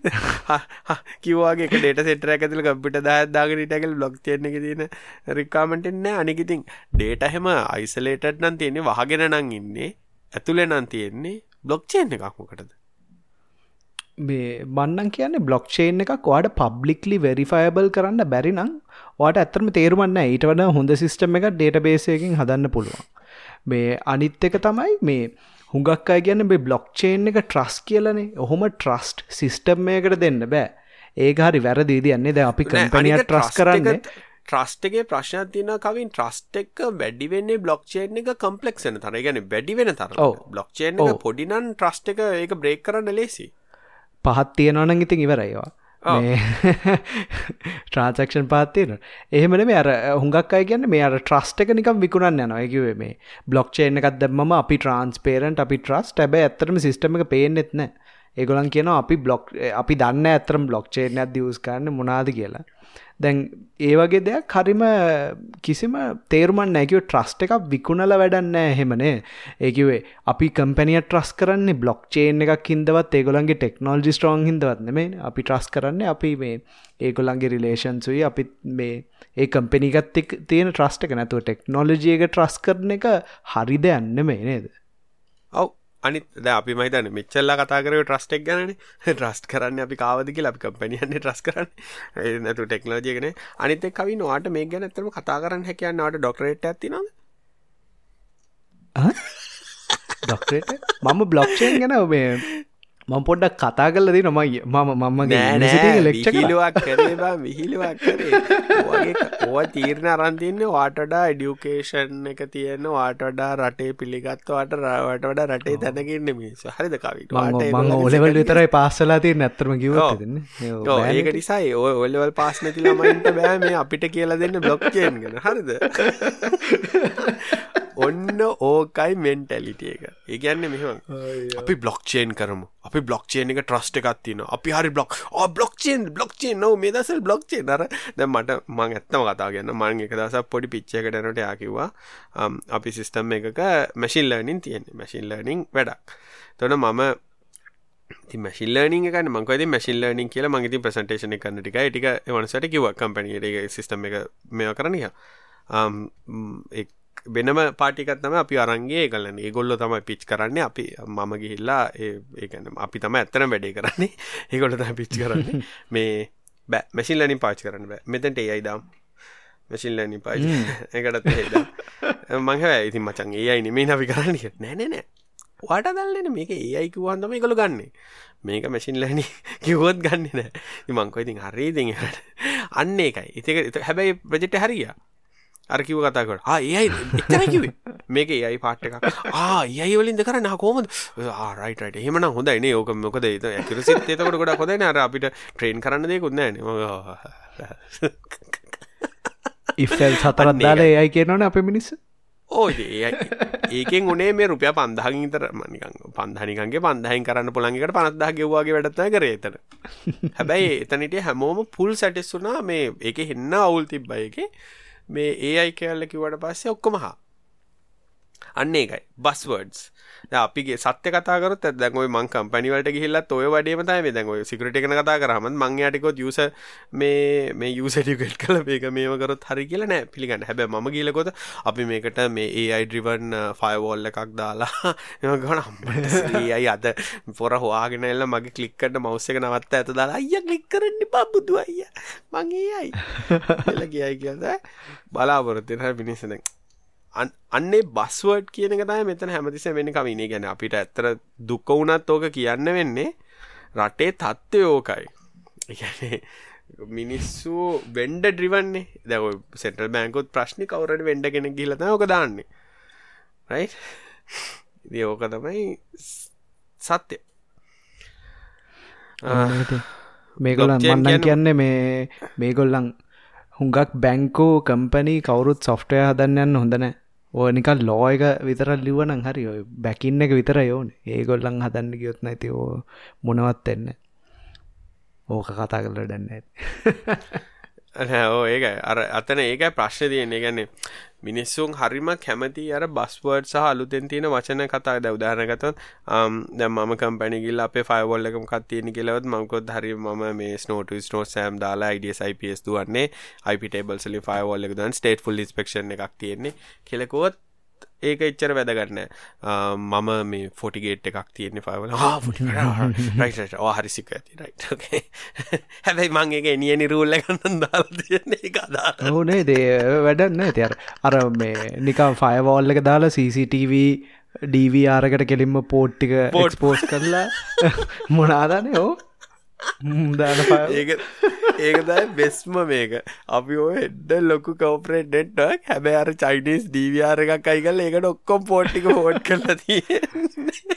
දුල කිවගේ ඩේට සෙටර ඇතුල කම්පිට දාදාගෙන ටකල් බ්ලොක් චේන එක තියෙන රිකාමටෙන්න අනිකිතින් ඩේට හෙම අයිසලේටඩ් නම් තියෙන්නේ වහගෙන නං ඉන්නේ ඇතුලේ නම් තියෙන්නේ බ්ලොක් චේන් එකක්මකටද මේ බන්නන් කියන්නේ බ්ලොක්්චේන් එකක් වාට පබ්ලික්ලි වෙරිෆයබල් කරන්න බැරි නම් වාට ඇතරම තේරුමන්න ඊට වඩ හොඳ සිිස්ටම එක ඩේට බේසයකින් හදන්න පුළුවන්. මේ අනිත් එක තමයි මේ හුඟක් අය කියන්න මේ බ්ලොක්්චේන් එක ට්‍රස් කියලනේ. ඔහොම ට්‍රස්ට් සිිස්ටම්මයකට දෙන්න බෑ. ඒක හරි වැරදිීද යන්නේ ද අපි කම්පනිය ට්‍රස් කරන්නේ. ට්‍රස්ටගේ ප්‍රශ්න තින කවින්. ට්‍රස්ට එක වැඩිවෙන්නේ බ්ලොක්්චේන් එක කම්පලෙක්ෂන තර ගැන වැඩි වෙන තර. බ්ලොක්්චේන් පොඩිනන් ට්‍රස්ට එක ඒක බ්‍රේක් කරන්න ලේසි පහත් තියෙනවනං ඉතින් ඉවරයිවා. ට්‍රන්සක්ෂන් පාත්තියන එහෙමන මේ අර හුඟක් අය කියන්න මේ අර ට්‍රස්ට එක නිකම් විකුණන්න යනවා. එකවේ මේ බ්ලොක්්චේන එකත් දැම්ම අපි ට්‍රන්ස්පේරන්ට අපි ට්‍රස්ට ඇබ ඇත්තරම සිස්ටම එක පේනෙත්න ඒගොලන් කියන අපි බ්ලොක් අපි දන්න ඇතරම් බ්ලොක්්චේන ඇත් දියස් කරන්න මොනාද කියලා. දැන් ඒ වගේ දෙයක් හරිම කිසිම තේරුමන් නැකිව ට්‍රස්ට එකක් විකුණල වැඩන්න එහෙමනේ ඒකිවේ අපි කම්පැනිය ට්‍රස් කරන්නේ බ්ලොක් චේන් එකක් හිදවත් ඒගොලන්ගේ ටෙක්නෝල්ජි ස්ට්‍රෝන් හිදවත් නෙමේ අපි ට්‍රස් කරන්න අපි මේ ඒගොලන්ගේ රිලේෂන්සුයි අපි මේ ඒ කම්පෙනිගත් එක් තියෙන ට්‍රස්ට එක. නැතුව ටෙක්නෝලජියක ට්‍රස් කරන එක හරිද යන්න මේ නේද? ඔව්. අනිත් ද අපි මහිතන මෙච්චල්ල කතාකරව ට්‍රස්ටෙක් ගැන ට්‍රස්ට කරන්න අපි කාවදක ලි කම්පනියන්නේ ට්‍රස් කරන්න. නැතු ටෙක්නෝජයගෙන අනිත කවි නොට මේ ගැන ඇතරම කතා කරන්න හැකයන්නට ඩොක්ටරේට ඇති නොද ඩොක්ටරේට මම බ්ලොක්්චේන් ගැන ඔබේ මම පොඩ්ඩක් කතා කල්ලදී නොමයි මම මම ඔයගේ ඕ තීරණ අරන්තින්න වාටඩා එඩියුකේෂන් එක තියෙන වාටඩා රටේ පිළිගත්වාට රවට වඩ රටේ තැනකින්න මිස හරිද කවිට ඔලෙවල් විතරයි පාස්සලා තිය නැත්තරම කිව ඒක නිසායි. ඔය ඔල්ලවල් පාස් නැති ළමයින්ට බෑ මේ අපිට කියලා දෙන්න බ්ලොක්්චේන් ගෙන. හරිද [laughs] ඔන්න ඕකයි මෙන්ටැලිටිය එක. ඒගැන්න මෙහම අපි බ්ලොක්්චේන් කරමු. අපි බ්ලොක්්චේන් එක ට්‍රස්ට එකක් තින අපි හරි බ්ලොක් බ්ලොක්්චේන් බ්ලොක්්චේ නව මේ දසල් බ්ලොක්්චේ නර ද මට මං ඇත්තම කතා ගන්න මං එක දස පොඩි පිච්චයකටනට යකිවා අපි සිිස්ටම් එකක මැසිල් ලර්නින් තියෙන්නේ. මැසිල් ලර්නිින් වැඩක්. තොන මම ති මැසිල්ලනින් එක මංකද මැසිල් ලර්නිින් කියලා මගේති ප්‍රසන්ටේෂන කන්න ටික ටික වනසට කිව කම්පනියට සිිටම එක මෙ කරනිය වෙනම පාටිකත්නම අපි අරන්ගේ කලන ඒගොල්ල තමයි පිච් කරන්න. අපි මම ගිහිල්ලා ඒගැන අපි තම ඇත්තන වැඩේ කරන්නේ. ඒගොල්ල තම පිච් කරන්නේ. [laughs] මේ බෑ. මැසිල් ලනින් පාච් කරන්න බෑ. මෙතැන්ට ඒ අයිදම් මැසිල් ලනින් පාච එකටත් මංහ ඉතින් මචන් ඒ අයි නෙමේ අපි කරන්න නෑනෑ වාට දල්ලන මේක ඒ අයිකුවන්දම එකළු ගන්නේ. මේක මැසින් ලැනි කිවොත් ගන්න නෑ. මංකො ඉතින් හරි දෙ අන්න ඒකයි. ඉතික හැබැයි ප්‍රජෙට් හරියා අරකිව කතාකට ඒයි එතැකිවේ මේක ඒයි පාට් එකක්. ආයයි වලින්ද කරන්න කෝමද ආරයිටට එහෙමන හොඳයිනේ ඕක මොකද ඒත ඇකරසිත් එතකොට ගොඩ කොදන අර අපිට ට්‍රේන් කරන්න දෙකුත් නෑන ඉෆල් සතරත් දාල ඒයි කියනවන අප මිනිස්ස. ඕ ඒකෙන් උනේ මේ රුපිය පන්දහගින් තර මනිකං පන්ධනිකන්ගේ පන්දහහින් කරන්න පුළන්ගේට පනත්දා ගෙව්වාගේ වැඩත්ත කර එතන. [laughs] හැබැයි එතනිට හැමෝම පුල් සැටෙස්සුනා මේ එක හෙන්න අවුල් තිබ්බය එක මේ ඒ අයි කෑල්ල කිවට පස්සේ ඔක්කොමහා අන්න ඒකයි. බස්වර්ඩ්ස් අපිගේ සත්‍ය කතාකරත් දැන් ඔය මං කම්පැනිවලට ගිහිල්ලත් ඔය වඩේම තමයි දැන් ඔය සිකියුරිටි එකන කතා කරාම මං යාටිකොත් යූසර් මේ මේ යූසර් එඩියුකේට් කරලා මේක මේව කරොත් හරි කියලා නෑ පිළිගන්න. හැබැයි මම ගිහලකොත් අපි මේකට මේ AI driven firewall එකක් දාලා [laughs] අම්මට AI අද පොර හොයාගෙන එල්ල මගේ ක්ලික් කරන්න මවුස් එක නවත්ත ඇත දාලා අයියා ක්ලික් කරන්න එපා බුදු අයියා. මං AI. [laughs] එල ගියයි කියලා බලාපොරොත්තු වෙන මිනිස්සු දැන් අන්නේ බස්වර්ඩ් කියන එකතයි මෙතන හැමතිස වෙන්න කමිනේ ගැන අපිට ඇත්තර දුක්ක වුණත් ඕක කියන්න වෙන්නේ රටේ තත්ත්වය ඕකයි. මිනිස්සු වෙන්ඩ ඩ්‍රිවන්නේ දැව සෙටල් බෑංකොත් ප්‍රශ්නි කවරට වෙන්ඩ කෙන ගිලත ඕක දාන්නේ. රයි ඉදි ඕක තමයි සත්‍යය මේගොලන් මන්නන් කියන්නේ මේ මේගොල්ලන් හුඟක් බැංකෝ කම්පනී කවුරුත් සොෆ්ටය හදන්නයන්න හොඳනෑ ඕ නිකල් ලෝ එක විතර ලිවනං හරි ඔය බැකින්න එක විතර යෝන ඒගොල්ලන් හදන්න ගියොත් නැති ඕ මොනවත් එන්න ඕක කතා කරල ඩන්න ඇ ඕ ඒක අර අතන ඒකයි ප්‍රශ්න තියන්නේ. ගැන්නේ මිනිස්සුන් හරිම කැමති අර බස්වර්ඩ් සහ අලුතෙන් තියෙන වචන කතා. ද උදාහරණගතොත් um, දැන් මම කම්පැනි ගිහලා අපේ ෆයර්වෝල් එකම එකක් තියෙන කියලාවත් මම කොත් හරි මම මේ ස්නෝට් ස්නෝට් සෑම් දාලා IDS IPS දුවන්නේ. IP tables වලින් ෆයර්වෝල් එක දාන stateful inspection එකක් තියෙන්නේ කියලා කිව්වොත් ඒක එච්චර වැදගන්න මම මේ ෆොටිගේට් එකක් තියෙන්නේ පවල හරිසික ඇති. රයිට් [laughs] හැබැයි මංගේ නිය නිරූල්ල ගන්න දාල තියන්නේ කදා ඕනේ දේ වැඩන්න තියර අර මේ නිකම් ෆයවෝල් එක දාලා CCTV ඩීවආරකට කෙලින්ම පෝට්ටික පෝට් පෝස් කරලා [laughs] මොනාදනේ ඕ දාන ඒක ඒකදයි බෙස්ම මේක. අපි ඔය එඩ්ඩ ලොකු කවපරේට් නෙට්ක් හැබැ අර චයිනිස් ඩීවආර එකක් අයිකල් ඒකට ඔක්කොම් පෝට්ටික හෝට් කරලති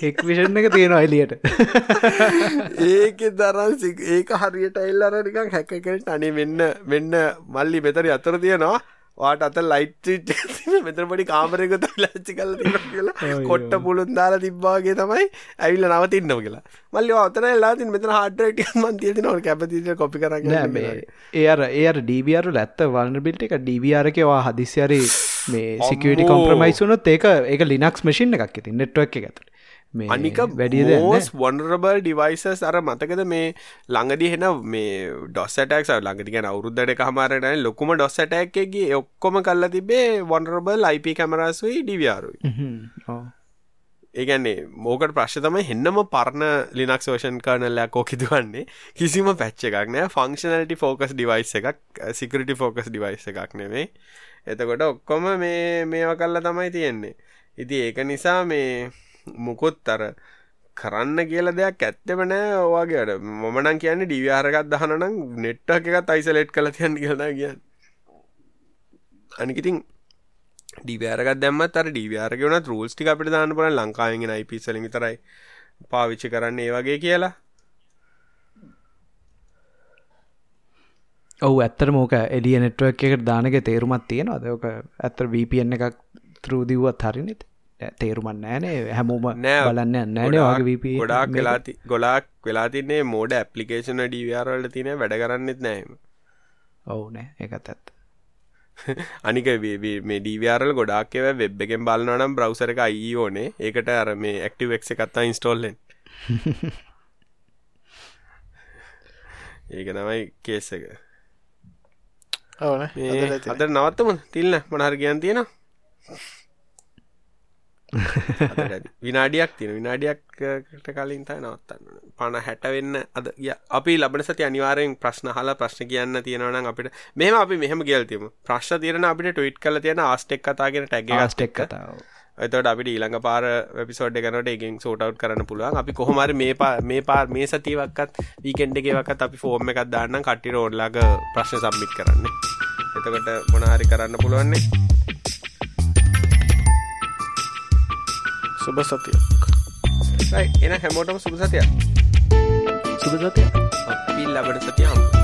එක්විෂන් එක තියෙනවා එලියට ඒක දරන් ඒක හරියට එල්ලර නිකක් හැකකට අනේ මෙන්න මෙන්න මල්ලි මෙතරි අතර තියෙනවා වාට අත ලයිට් මෙතර පොඩි කාමරයක ලච්චි කල කියලා. කොට්ට පුළුන් දාලා තිබ්බාගේ තමයි ඇවිල්ල නවතින්න කියලා. මල්ලි අතන ලාතින් මෙතන හඩරට මන්තිය නො කැපතිට කොපි කර ඒර ඒර ඩීවියරු ඇත්ත වල්නබිල්ට එක ඩීවියරකවා හදිසිරි මේ සිකවිටි කොම්ප්‍රමයිසුනොත් ඒක ඒක ලිනක්ස් මසින් එකක් ඇති නෙට්වක් එක ඇතුට අනික බඩියෝස් වොන්රබල් ඩිවයිසස් අර මතකද මේ ළඟදි හෙන මේ ඩොස්සටක් ළඟදි ගැන අවුරුද්දට කහමාරට ලොකුම ඩොස්සටැක්ගේ ඔක්කොම කල්ල තිබේ වොන්රබල් IP කැමරසුයි ඩිවියාරුයි ඒගැන්නේ මෝකට ප්‍රශ් තමයි හෙන්නම පරණ ලිනක් ෝෂන් කරනලයක් ෝකිදුවන්නේ කිසිම පැච්ච එකක් නෑ. ෆංක්ෂනලටි ෆෝකස් ඩිවයිස් එකක් සිකරිටි ෆෝකස් ඩිවයිස් එකක් නෙවේ එතකොට ඔක්කොම මේ මේව කල්ල තමයි තියෙන්නේ. ඉති ඒක නිසා මේ මොකොත් අර කරන්න කියල දෙයක් ඇත්තෙම නෑ ඕවාගේට මොමනන් කියන්න ඩිවිහාරකත් දහනනම් නෙට්ටක් එකත් අයිසලෙට් කළ තියන්න කියල කියන්න. අනිකිතින් ඩිවරගත් දැම්මත් අර ඩිවියාරක වන රූල්ස්ටි අපිට දාන්න පන ලංකාවෙන් අයිපිසල විතරයි පාවිච්චි කරන්න ඒ වගේ කියලා. ඔවු ඇත්තර මෝක එලිය නෙට්ුවක් එකට දානක තේරුමත් තියෙනවා දක ඇත්තර VPN එකක් තරූදිව්වත් හරිනෙත තේරුමන් නෑනේ හැමෝම බලන්න නෑනේ වගේ වීප ගොඩාක් වෙලාති ගොලාක් වෙලා තින්නේ මෝඩ ඇපලිකේෂන ඩීවරවලට තින වැඩ කරන්නෙත් නෑම ඔවු නෑ එකත් ඇත්ත. [laughs] අනික මේ ඩීවරල් ගොඩක්ව වෙබ් එකෙන් බලන්නනම් බ්‍රවසර එක අයි ඕනේ ඒකට අර මේ ඇක්ටිවෙක් එකත්තා ඉන්ස්ටෝල්ලෙන් ඒක තමයි කේස් එක. ඕන අද නවත්තම. තිල්න්න මනහර කියන් තියෙන විනාඩියක් තියෙන. විනාඩියක්ට කලින් තයි නවත්තන්න පණ හැටවෙන්න අද අපි ලබන සති අනිවාරයෙන් ප්‍රශ්න හලා ප්‍රශ්න කියන්න තියෙනවන අපිට මෙම අපි මෙහම ගෙල්තිම ප්‍රශ්න තිරන අපිට ටවිට් කල තියෙන ආස්ටෙක් කතාගෙන ටැග ස්ටෙක් කතාව. එතට අපිට ඊළඟ පාර පිසෝඩ් කනට එකෙන් සෝටව් කරන්න පුළුවන්. අපි කොහොමර මේ පා මේ පාර මේ සතිවක්කත් වීකෙන්ඩ එකවක්ත් අපි ෆෝර්ම එකක් දාන්න කට්ටි රෝඩ්ලාග ප්‍රශ්න සම්මිත් කරන්න. එතකට මොනාරි කරන්න පුළුවන්නේ සුබ සතියක්. එන හැමෝටම සුබ සතියක්. සුබ සතිය අපි ලබට සතියම්